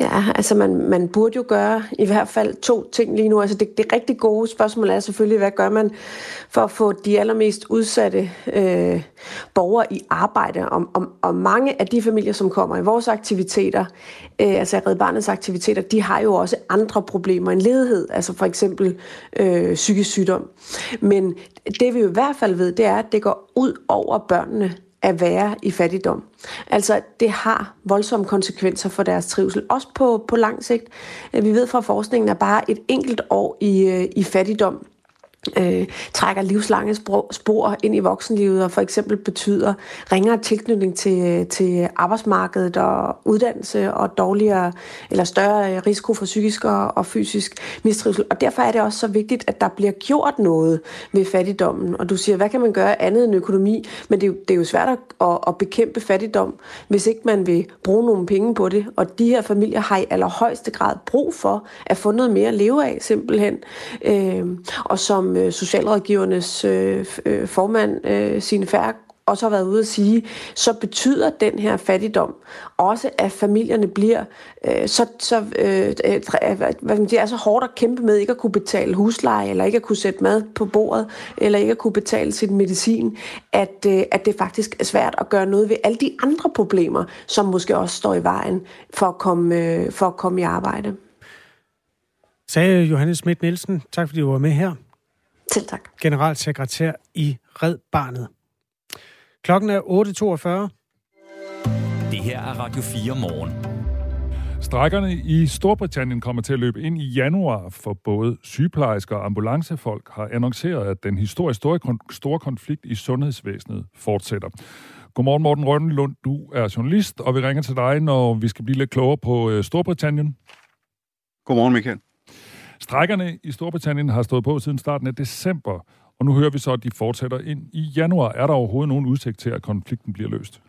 Ja, altså man, man burde jo gøre i hvert fald to ting lige nu. Altså det, det rigtig gode spørgsmål er selvfølgelig, hvad gør man for at få de allermest udsatte øh, borgere i arbejde? Og, og, og mange af de familier, som kommer i vores aktiviteter, øh, altså Red Barnets aktiviteter, de har jo også andre problemer end ledighed, altså for eksempel øh, psykisk sygdom. Men det vi jo i hvert fald ved, det er, at det går ud over børnene at være i fattigdom. Altså, det har voldsomme konsekvenser for deres trivsel, også på, på lang sigt. Vi ved fra forskningen, at bare et enkelt år i, øh, i fattigdom øh, trækker livslange spor ind i voksenlivet og for eksempel betyder ringere tilknytning til, til arbejdsmarkedet og uddannelse og dårligere eller større risiko for psykisk og, og fysisk mistrivsel. Og derfor er det også så vigtigt, at der bliver gjort noget ved fattigdommen. Og du siger, hvad kan man gøre andet end økonomi? Men det er jo, det er jo svært at, at bekæmpe fattigdom, hvis ikke man vil bruge nogle penge på det. Og de her familier har i allerhøjeste grad brug for at få noget mere at leve af, simpelthen. Øh, og som øh, socialrådgivernes øh, øh, formand, øh, Signe Færk, også har været ude at sige, så betyder den her fattigdom også, at familierne bliver øh, så, så øh, hvad man siger, er så hårdt at kæmpe med ikke at kunne betale husleje, eller ikke at kunne sætte mad på bordet, eller ikke at kunne betale sin medicin, at, øh, at det faktisk er svært at gøre noget ved alle de andre problemer, som måske også står i vejen for at komme, øh, for at komme i arbejde. Sagde Johannes Schmidt Nielsen. Tak fordi du var med her. Selv tak. Generalsekretær i Red Barnet. Klokken er 8.42. Det her er Radio 4 morgen. Strækkerne i Storbritannien kommer til at løbe ind i januar, for både sygeplejersker og ambulancefolk har annonceret, at den historisk store, store konflikt i sundhedsvæsenet fortsætter. Godmorgen Morten Rønnelund, du er journalist, og vi ringer til dig, når vi skal blive lidt klogere på øh, Storbritannien. Godmorgen Michael. Strækkerne i Storbritannien har stået på siden starten af december, og nu hører vi så, at de fortsætter ind i januar. Er der overhovedet nogen udsigt til, at konflikten bliver løst?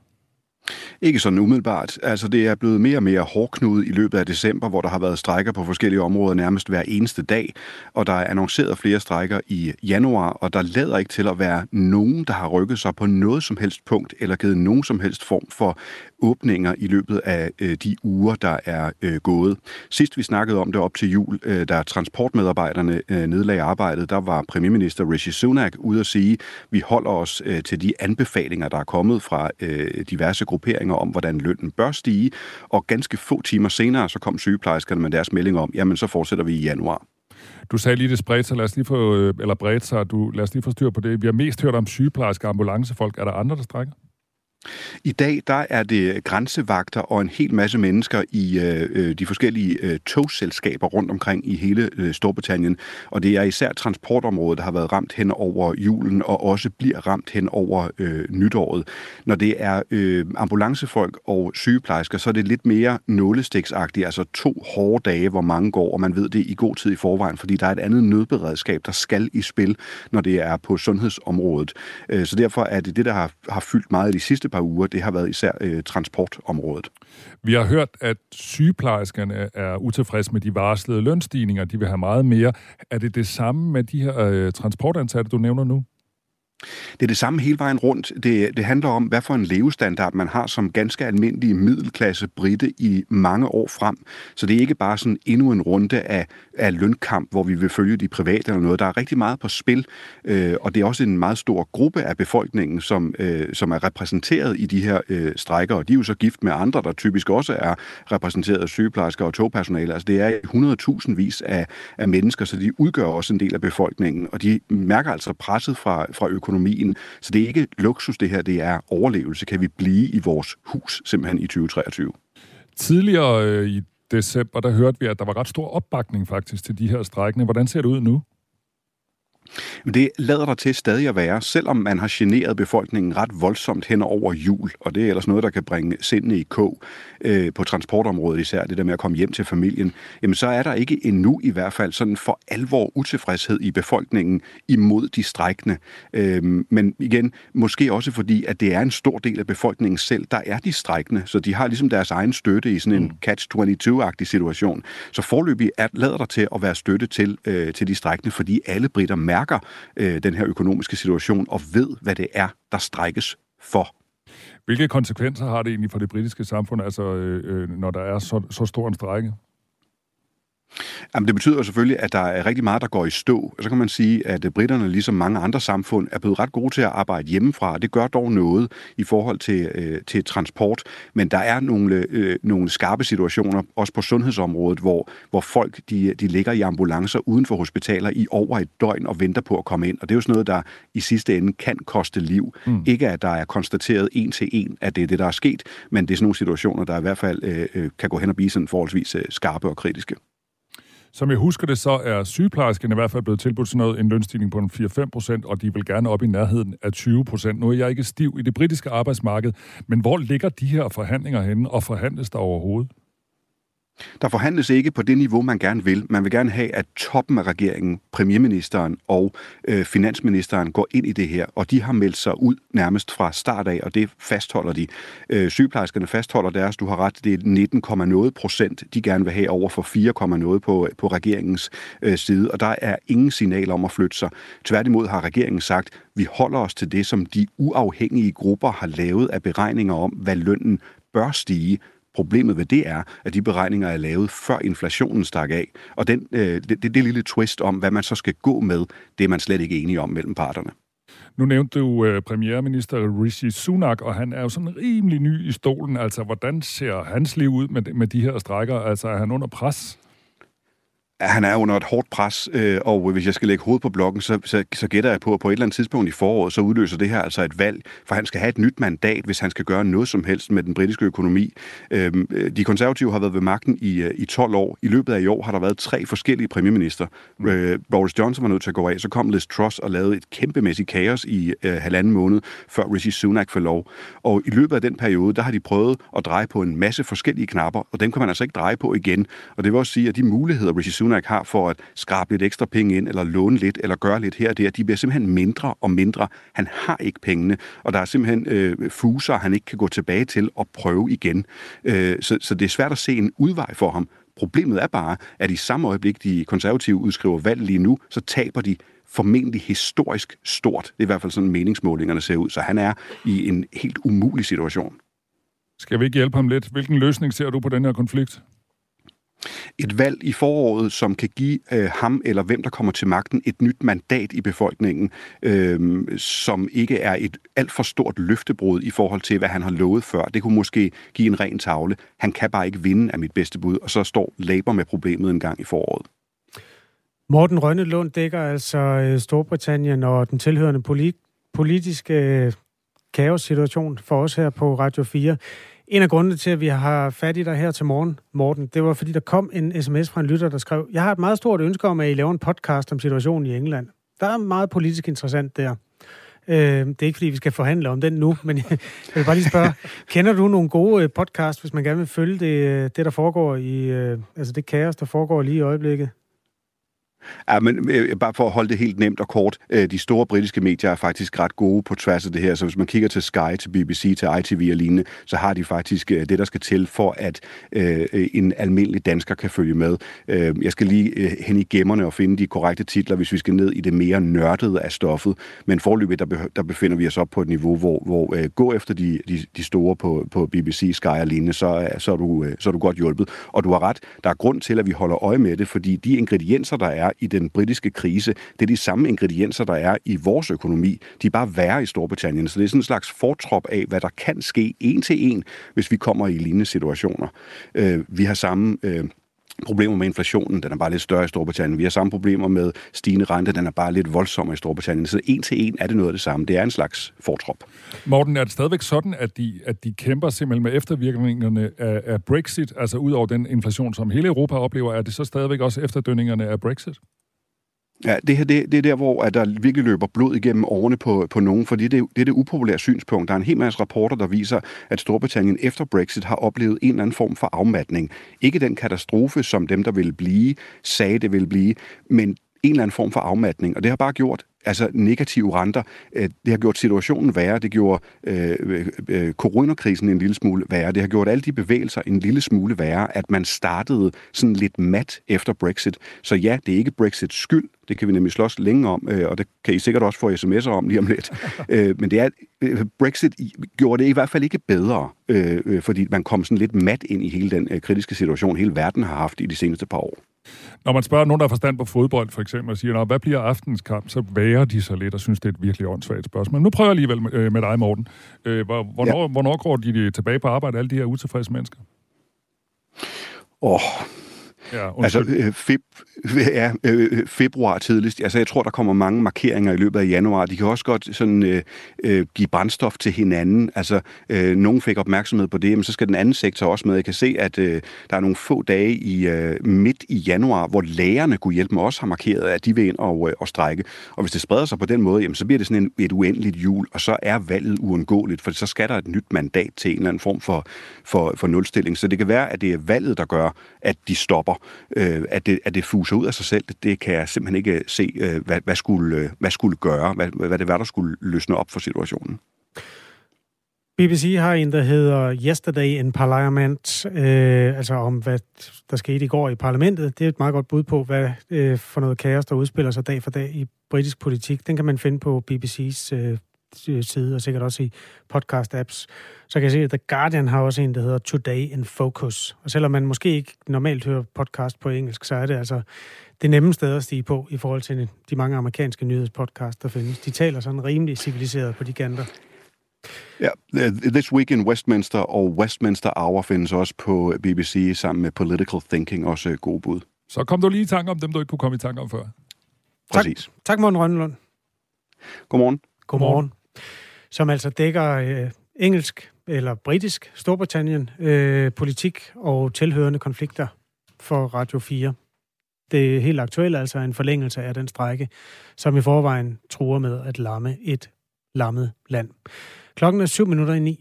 Ikke sådan umiddelbart. Altså, det er blevet mere og mere hårdknudet i løbet af december, hvor der har været strækker på forskellige områder nærmest hver eneste dag, og der er annonceret flere strækker i januar, og der lader ikke til at være nogen, der har rykket sig på noget som helst punkt, eller givet nogen som helst form for åbninger i løbet af øh, de uger, der er øh, gået. Sidst vi snakkede om det op til jul, øh, da transportmedarbejderne øh, nedlagde arbejdet, der var premierminister Rishi Sunak ude at sige, vi holder os øh, til de anbefalinger, der er kommet fra øh, diverse grupperinger om, hvordan lønnen bør stige. Og ganske få timer senere, så kom sygeplejerskerne med deres melding om, jamen så fortsætter vi i januar. Du sagde lige, det spredte sig. Lad os lige få, øh, eller bredt sig. Du, lad os lige få styr på det. Vi har mest hørt om sygeplejersker og ambulancefolk. Er der andre, der strækker? I dag der er det grænsevagter og en hel masse mennesker i øh, øh, de forskellige øh, togselskaber rundt omkring i hele øh, Storbritannien. Og det er især transportområdet, der har været ramt hen over julen og også bliver ramt hen over øh, nytåret. Når det er øh, ambulancefolk og sygeplejersker, så er det lidt mere nålestiksagtigt, altså to hårde dage, hvor mange går, og man ved det i god tid i forvejen, fordi der er et andet nødberedskab, der skal i spil, når det er på sundhedsområdet. Øh, så derfor er det det, der har, har fyldt meget i de sidste par uger, det har været især øh, transportområdet. Vi har hørt, at sygeplejerskerne er utilfredse med de varslede lønstigninger. De vil have meget mere. Er det det samme med de her øh, transportansatte, du nævner nu? Det er det samme hele vejen rundt. Det, det handler om, hvad for en levestandard man har som ganske almindelig middelklasse britte i mange år frem. Så det er ikke bare sådan endnu en runde af, af lønkamp, hvor vi vil følge de private eller noget. Der er rigtig meget på spil, øh, og det er også en meget stor gruppe af befolkningen, som, øh, som er repræsenteret i de her øh, strækker, og de er jo så gift med andre, der typisk også er repræsenteret af sygeplejersker og togpersonale. Altså det er 100.000 vis af, af mennesker, så de udgør også en del af befolkningen, og de mærker altså presset fra, fra økonomien økonomien. Så det er ikke luksus, det her, det er overlevelse. Kan vi blive i vores hus simpelthen i 2023? Tidligere øh, i december, der hørte vi, at der var ret stor opbakning faktisk til de her strækkende. Hvordan ser det ud nu? Det lader der til stadig at være, selvom man har generet befolkningen ret voldsomt hen over jul, og det er ellers noget, der kan bringe sindene i kog øh, på transportområdet især, det der med at komme hjem til familien, jamen så er der ikke endnu i hvert fald sådan for alvor utilfredshed i befolkningen imod de strækkende. Øh, men igen, måske også fordi, at det er en stor del af befolkningen selv, der er de strækkende, så de har ligesom deres egen støtte i sådan en mm. catch-22-agtig situation. Så forløbig er, lader der til at være støtte til, øh, til de strækkende, fordi alle britter mærker øh, den her økonomiske situation og ved, hvad det er, der strækkes for. Hvilke konsekvenser har det egentlig for det britiske samfund, altså, øh, øh når der er så, så stor en strække? Jamen, det betyder selvfølgelig, at der er rigtig meget, der går i stå. Så kan man sige, at britterne, ligesom mange andre samfund, er blevet ret gode til at arbejde hjemmefra. Det gør dog noget i forhold til, øh, til transport. Men der er nogle, øh, nogle skarpe situationer, også på sundhedsområdet, hvor, hvor folk de, de ligger i ambulancer uden for hospitaler i over et døgn og venter på at komme ind. Og det er jo sådan noget, der i sidste ende kan koste liv. Mm. Ikke at der er konstateret en til en, at det er det, der er sket, men det er sådan nogle situationer, der i hvert fald øh, øh kan gå hen og blive sådan forholdsvis øh, skarpe og kritiske. Som jeg husker det, så er sygeplejerskerne i hvert fald blevet tilbudt sådan noget, en lønstigning på en 4-5 procent, og de vil gerne op i nærheden af 20 procent. Nu er jeg ikke stiv i det britiske arbejdsmarked, men hvor ligger de her forhandlinger henne, og forhandles der overhovedet? Der forhandles ikke på det niveau, man gerne vil. Man vil gerne have, at toppen af regeringen, premierministeren og øh, finansministeren går ind i det her, og de har meldt sig ud nærmest fra start af, og det fastholder de. Øh, sygeplejerskerne fastholder deres, du har ret, det er 19, noget procent, de gerne vil have over for 4, noget på, øh, på regeringens øh, side, og der er ingen signal om at flytte sig. Tværtimod har regeringen sagt, vi holder os til det, som de uafhængige grupper har lavet af beregninger om, hvad lønnen bør stige Problemet ved det er, at de beregninger er lavet før inflationen stak af. Og den, øh, det, det, det lille twist om, hvad man så skal gå med, det er man slet ikke enige om mellem parterne. Nu nævnte du øh, premierminister Rishi Sunak, og han er jo sådan rimelig ny i stolen. Altså, hvordan ser hans liv ud med, med de her strækker? Altså, er han under pres? Han er under et hårdt pres, øh, og hvis jeg skal lægge hovedet på blokken, så, så, så gætter jeg på, at på et eller andet tidspunkt i foråret, så udløser det her altså et valg, for han skal have et nyt mandat, hvis han skal gøre noget som helst med den britiske økonomi. Øhm, de konservative har været ved magten i, øh, i 12 år. I løbet af i år har der været tre forskellige premierminister. Mm. Øh, Boris Johnson var nødt til at gå af, så kom Liz Truss og lavede et kæmpemæssigt kaos i øh, halvanden måned, før Rishi Sunak fik lov. Og i løbet af den periode, der har de prøvet at dreje på en masse forskellige knapper, og dem kan man altså ikke dreje på igen. Og det vil også sige, at de muligheder, Rishi Sunak Danmark har for at skrabe lidt ekstra penge ind, eller låne lidt, eller gøre lidt her og der, de bliver simpelthen mindre og mindre. Han har ikke pengene, og der er simpelthen øh, fuser, han ikke kan gå tilbage til og prøve igen. Øh, så, så det er svært at se en udvej for ham. Problemet er bare, at i samme øjeblik, de konservative udskriver valg lige nu, så taber de formentlig historisk stort. Det er i hvert fald sådan, meningsmålingerne ser ud. Så han er i en helt umulig situation. Skal vi ikke hjælpe ham lidt? Hvilken løsning ser du på den her konflikt? Et valg i foråret, som kan give øh, ham eller hvem, der kommer til magten, et nyt mandat i befolkningen, øh, som ikke er et alt for stort løftebrud i forhold til, hvad han har lovet før. Det kunne måske give en ren tavle. Han kan bare ikke vinde af mit bedste bud, og så står Labour med problemet en gang i foråret. Morten Rønnelund dækker altså øh, Storbritannien og den tilhørende polit- politiske øh, kaossituation for os her på Radio 4. En af grundene til, at vi har fat i dig her til morgen, Morten, det var, fordi der kom en sms fra en lytter, der skrev, jeg har et meget stort ønske om, at I laver en podcast om situationen i England. Der er meget politisk interessant der. Øh, det er ikke, fordi vi skal forhandle om den nu, [LAUGHS] men jeg vil bare lige spørge, kender du nogle gode øh, podcasts, podcast, hvis man gerne vil følge det, øh, det der foregår i, øh, altså det kaos, der foregår lige i øjeblikket? Ja, men øh, bare for at holde det helt nemt og kort. Øh, de store britiske medier er faktisk ret gode på tværs af det her, så hvis man kigger til Sky, til BBC, til ITV og lignende, så har de faktisk øh, det, der skal til for, at øh, en almindelig dansker kan følge med. Øh, jeg skal lige øh, hen i gemmerne og finde de korrekte titler, hvis vi skal ned i det mere nørdede af stoffet. Men forløbet, der, be, der befinder vi os op på et niveau, hvor, hvor øh, gå efter de, de, de store på, på BBC, Sky og lignende, så, øh, så, er du, øh, så er du godt hjulpet. Og du har ret, der er grund til, at vi holder øje med det, fordi de ingredienser, der er i den britiske krise, det er de samme ingredienser, der er i vores økonomi. De er bare værre i Storbritannien. Så det er sådan en slags fortrop af, hvad der kan ske en til en, hvis vi kommer i lignende situationer. Øh, vi har samme... Øh, problemer med inflationen, den er bare lidt større i Storbritannien. Vi har samme problemer med stigende rente, den er bare lidt voldsommere i Storbritannien. Så en til en er det noget af det samme. Det er en slags fortrop. Morten, er det stadigvæk sådan, at de, at de kæmper simpelthen med eftervirkningerne af, af Brexit, altså ud over den inflation, som hele Europa oplever, er det så stadigvæk også efterdønningerne af Brexit? Ja, det her det, det er der, hvor at der virkelig løber blod igennem årene på, på nogen, fordi det, det er det upopulære synspunkt. Der er en hel masse rapporter, der viser, at Storbritannien efter Brexit har oplevet en eller anden form for afmatning. Ikke den katastrofe, som dem, der ville blive, sagde det ville blive, men en eller anden form for afmatning. Og det har bare gjort, altså negative renter. Øh, det har gjort situationen værre. Det gjorde øh, øh, øh, coronakrisen en lille smule værre. Det har gjort alle de bevægelser en lille smule værre, at man startede sådan lidt mat efter Brexit. Så ja, det er ikke Brexits skyld. Det kan vi nemlig slås længe om, øh, og det kan I sikkert også få sms'er om lige om lidt. [LAUGHS] øh, men det er, øh, Brexit gjorde det i hvert fald ikke bedre, øh, fordi man kom sådan lidt mat ind i hele den øh, kritiske situation, hele verden har haft i de seneste par år. Når man spørger nogen, der har forstand på fodbold, for eksempel, og siger, hvad bliver aftens kamp, så værer de så lidt og synes, det er et virkelig åndssvagt spørgsmål. Nu prøver jeg alligevel med, øh, med dig, Morten. Øh, hvornår, ja. hvornår går de tilbage på arbejde, alle de her utilfredse mennesker? Åh, oh, Ja, altså øh, feb, øh, ja, øh, øh, februar tidligst. Altså jeg tror, der kommer mange markeringer i løbet af januar. De kan også godt sådan øh, øh, give brændstof til hinanden. Altså øh, nogen fik opmærksomhed på det, men så skal den anden sektor også med. Jeg kan se, at øh, der er nogle få dage i øh, midt i januar, hvor lærerne kunne hjælpe mig også har markeret, at de vil ind og, øh, og strække. Og hvis det spreder sig på den måde, jamen, så bliver det sådan en, et uendeligt jul, og så er valget uundgåeligt, for så skal der et nyt mandat til en eller anden form for, for, for nulstilling. Så det kan være, at det er valget, der gør, at de stopper øh, at, det, at det fuser ud af sig selv, det kan jeg simpelthen ikke øh, se, øh, hvad, hvad, skulle, øh, hvad skulle gøre, hvad, hvad det var, der skulle løsne op for situationen. BBC har en, der hedder Yesterday in Parliament, øh, altså om hvad der skete i går i parlamentet. Det er et meget godt bud på, hvad øh, for noget kaos, der udspiller sig dag for dag i britisk politik. Den kan man finde på BBC's øh, side, og sikkert også i podcast-apps. Så kan jeg se, at The Guardian har også en, der hedder Today in Focus. Og selvom man måske ikke normalt hører podcast på engelsk, så er det altså det nemme sted at stige på i forhold til de mange amerikanske nyhedspodcasts, der findes. De taler sådan rimelig civiliseret på de kanter. Ja, This Week in Westminster og Westminster Hour findes også på BBC sammen med Political Thinking, også god bud. Så kom du lige i tanke om dem, du ikke kunne komme i tanke om før. Præcis. Tak, tak Morten Rønnelund. Godmorgen. Godmorgen som altså dækker øh, engelsk eller britisk Storbritannien, øh, politik og tilhørende konflikter for Radio 4. Det altså er helt aktuelt altså en forlængelse af den strække, som i forvejen truer med at lamme et lammet land. Klokken er syv minutter i ni.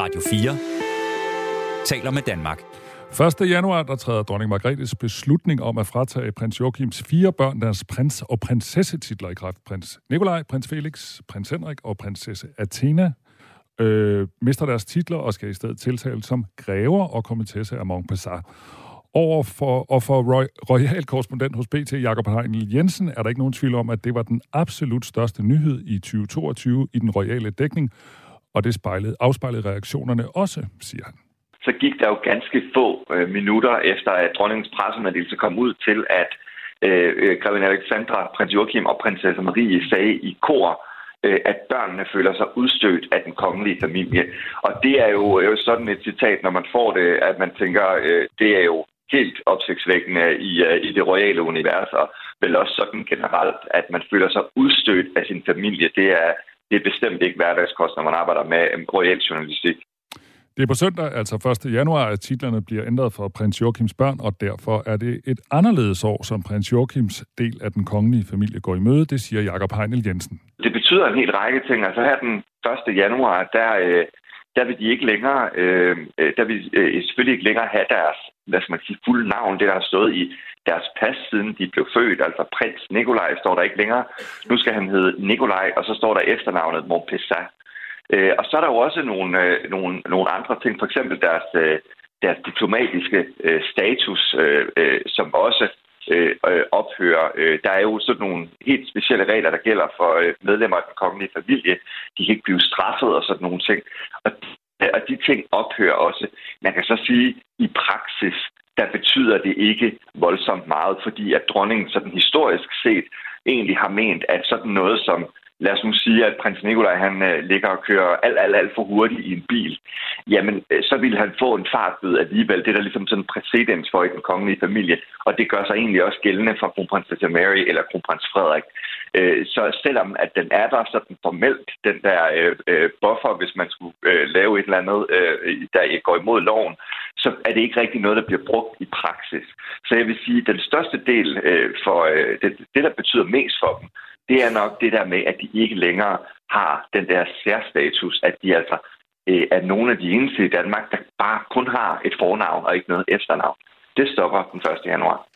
Radio 4 taler med Danmark. 1. januar, der træder dronning Margrethes beslutning om at fratage prins Joachims fire børn deres prins- og prinsessetitler i kraft. Prins Nikolaj, prins Felix, prins Henrik og prinsesse Athena øh, mister deres titler og skal i stedet tiltale som grever og kommentesse af Montpessar. Over for, og for roy, royal korrespondent hos BT, Jakob Heinl Jensen, er der ikke nogen tvivl om, at det var den absolut største nyhed i 2022 i den royale dækning, og det spejlede, afspejlede reaktionerne også, siger han så gik der jo ganske få øh, minutter efter, at dronningens pressemeddelelse kom ud til, at øh, øh, grevinde Alexandra, prins Joachim og prinsesse Marie sagde i kor, øh, at børnene føler sig udstødt af den kongelige familie. Og det er jo, jo sådan et citat, når man får det, at man tænker, øh, det er jo helt opsigtsvækkende i, uh, i det royale univers, og vel også sådan generelt, at man føler sig udstødt af sin familie. Det er, det er bestemt ikke hverdagskost, når man arbejder med royal journalistik. Det er på søndag, altså 1. januar, at titlerne bliver ændret for prins Joachims børn, og derfor er det et anderledes år, som prins Joachims del af den kongelige familie går i møde, det siger Jakob Heinel Jensen. Det betyder en hel række ting. Altså her den 1. januar, der, øh, der vil de ikke længere, øh, øh, der vil selvfølgelig ikke længere have deres, hvad skal man sige, fulde navn, det der har stået i deres pas, siden de blev født. Altså prins Nikolaj står der ikke længere. Nu skal han hedde Nikolaj, og så står der efternavnet Montpessat. Øh, og så er der jo også nogle, øh, nogle, nogle andre ting, for eksempel deres, øh, deres diplomatiske øh, status, øh, øh, som også øh, øh ophører. Øh, der er jo sådan nogle helt specielle regler, der gælder for øh, medlemmer af den kongelige familie. De kan ikke blive straffet og sådan nogle ting. Og, og de ting ophører også. Man kan så sige, i praksis, der betyder det ikke voldsomt meget, fordi at dronningen sådan historisk set egentlig har ment, at sådan noget som lad os nu sige, at prins Nikolaj han øh, ligger og kører alt, alt, alt for hurtigt i en bil, jamen øh, så vil han få en fartbøde alligevel. Det er der ligesom sådan en præcedens for i den kongelige familie, og det gør sig egentlig også gældende for kronprinsesse Mary eller kronprins Frederik. Øh, så selvom at den er der sådan formelt, den der øh, buffer, hvis man skulle øh, lave et eller andet, øh, der går imod loven, så er det ikke rigtig noget, der bliver brugt i praksis. Så jeg vil sige, at den største del øh, for øh, det, det, der betyder mest for dem, det er nok det der med, at de ikke længere har den der særstatus, at de altså øh, er nogle af de eneste i Danmark, der bare kun har et fornavn og ikke noget efternavn. Det stopper den 1. januar.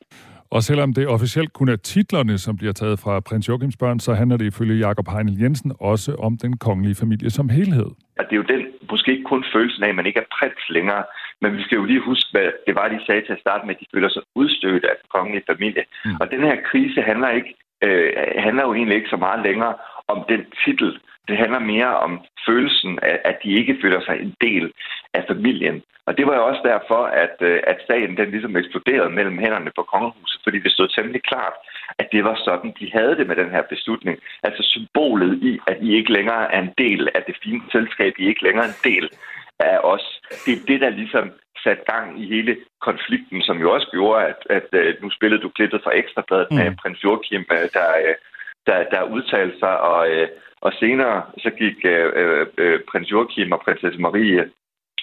Og selvom det officielt kun er titlerne, som bliver taget fra prins Joachims børn, så handler det ifølge Jakob Heinel Jensen også om den kongelige familie som helhed. At det er jo den, måske ikke kun følelsen af, at man ikke er prins længere, men vi skal jo lige huske, hvad det var, de sagde til at starte med, at de føler sig udstødt af den kongelige familie. Mm. Og den her krise handler ikke øh, handler jo egentlig ikke så meget længere om den titel. Det handler mere om følelsen af, at de ikke føler sig en del af familien. Og det var jo også derfor, at, øh, at sagen den ligesom eksploderede mellem hænderne på kongehuset, fordi det stod temmelig klart, at det var sådan, de havde det med den her beslutning. Altså symbolet i, at I ikke længere er en del af det fine selskab, I ikke længere er en del af os. Det er det, der ligesom sat gang i hele konflikten, som jo også gjorde, at, at, at øh, nu spillede du klippet fra Ekstrabladet mm. med prins Joachim, øh, der, øh, der, der udtalte sig, og, og senere så gik øh, øh, prins Joachim og prinsesse Marie,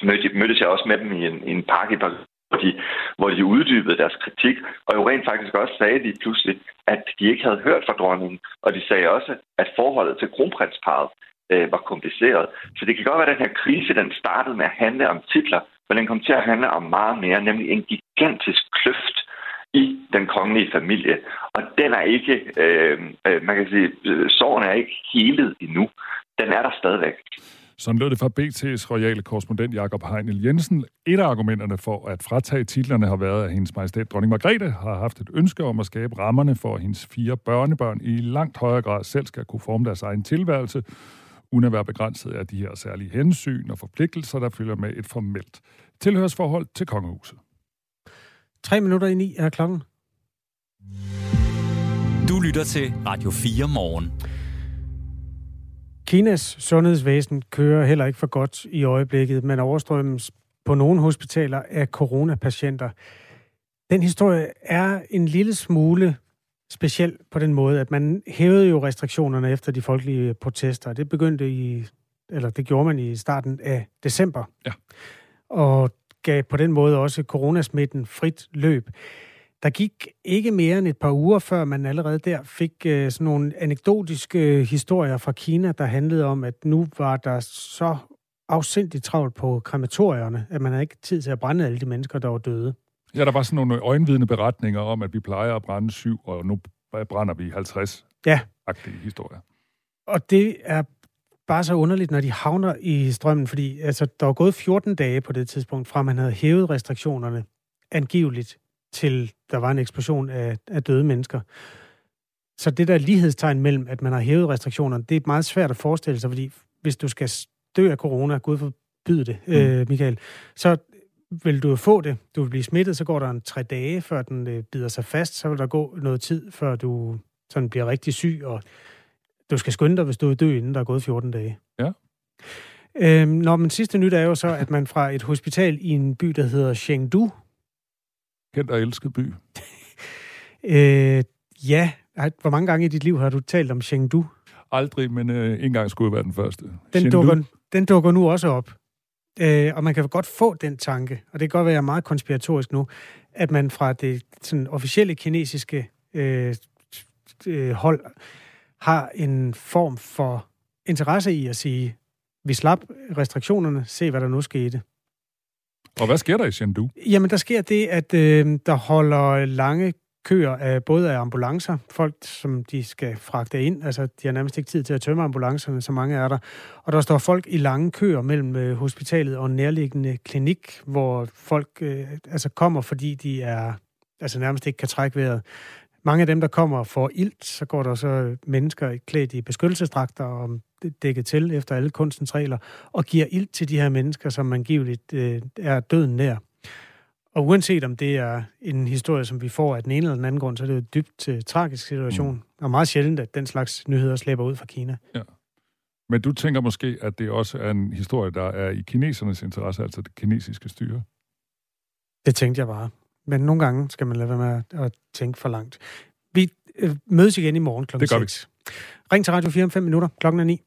mødte, mødtes jeg også med dem i en, i en park i Paris, hvor de, hvor de uddybede deres kritik, og jo rent faktisk også sagde de pludselig, at de ikke havde hørt fra dronningen, og de sagde også, at forholdet til kronprinsparet øh, var kompliceret. Så det kan godt være, at den her krise, den startede med at handle om titler, men den kom til at handle om meget mere, nemlig en gigantisk kløft i den kongelige familie. Og den er ikke, øh, øh, man kan sige, øh, sorgen er ikke helet endnu. Den er der stadigvæk. Sådan lød det fra BT's royale korrespondent Jakob Heinel Jensen. Et af argumenterne for at fratage titlerne har været, at hendes majestæt dronning Margrethe har haft et ønske om at skabe rammerne for, at hendes fire børnebørn i langt højere grad selv skal kunne forme deres egen tilværelse, uden at være begrænset af de her særlige hensyn og forpligtelser, der følger med et formelt tilhørsforhold til kongehuset. Tre minutter i ni er klokken. Du lytter til Radio 4 morgen. Kinas sundhedsvæsen kører heller ikke for godt i øjeblikket, men overstrømmes på nogle hospitaler af coronapatienter. Den historie er en lille smule speciel på den måde, at man hævede jo restriktionerne efter de folkelige protester. Det begyndte i, eller det gjorde man i starten af december. Ja. Og gav på den måde også coronasmitten frit løb. Der gik ikke mere end et par uger, før man allerede der fik uh, sådan nogle anekdotiske historier fra Kina, der handlede om, at nu var der så afsindigt travlt på krematorierne, at man havde ikke tid til at brænde alle de mennesker, der var døde. Ja, der var sådan nogle øjenvidende beretninger om, at vi plejer at brænde syv, og nu brænder vi 50 ja. agtige historier. Og det er bare så underligt, når de havner i strømmen, fordi altså, der var gået 14 dage på det tidspunkt, fra man havde hævet restriktionerne angiveligt, til der var en eksplosion af, af døde mennesker. Så det der lighedstegn mellem, at man har hævet restriktionerne, det er meget svært at forestille sig, fordi hvis du skal dø af corona, gud forbyde det, mm. øh, Michael, så vil du få det, du vil blive smittet, så går der en tre dage, før den øh, bider sig fast, så vil der gå noget tid, før du sådan bliver rigtig syg, og du skal skynde dig, hvis du vil dø, inden der er gået 14 dage. Ja. Øhm, når men sidste nyt er jo så, at man fra et hospital i en by, der hedder Chengdu... Kendt og elsket by. [LAUGHS] øh, ja. Hvor mange gange i dit liv har du talt om Chengdu? Aldrig, men øh, en gang skulle jeg være den første. Den dukker, den dukker nu også op. Øh, og man kan godt få den tanke, og det kan godt være meget konspiratorisk nu, at man fra det sådan, officielle kinesiske øh, øh, hold har en form for interesse i at sige, vi slap restriktionerne, se hvad der nu skete. Og hvad sker der i Chengdu? Jamen, der sker det, at øh, der holder lange køer af både af ambulancer, folk, som de skal fragte ind. Altså, de har nærmest ikke tid til at tømme ambulancerne, så mange er der. Og der står folk i lange køer mellem øh, hospitalet og en nærliggende klinik, hvor folk øh, altså kommer, fordi de er altså nærmest ikke kan trække vejret. Mange af dem, der kommer for ilt, så går der så øh, mennesker klædt i beskyttelsesdragter og dækket til efter alle kunstens regler, og giver ilt til de her mennesker, som angiveligt øh, er døden nær. Og uanset om det er en historie, som vi får af den ene eller den anden grund, så er det jo en dybt uh, tragisk situation. Mm. Og meget sjældent, at den slags nyheder slæber ud fra Kina. Ja. Men du tænker måske, at det også er en historie, der er i kinesernes interesse, altså det kinesiske styre? Det tænkte jeg bare. Men nogle gange skal man lade være med at tænke for langt. Vi øh, mødes igen i morgen kl. 6. Det gør 6. vi. Ring til Radio 4 om 5 minutter. Klokken er 9.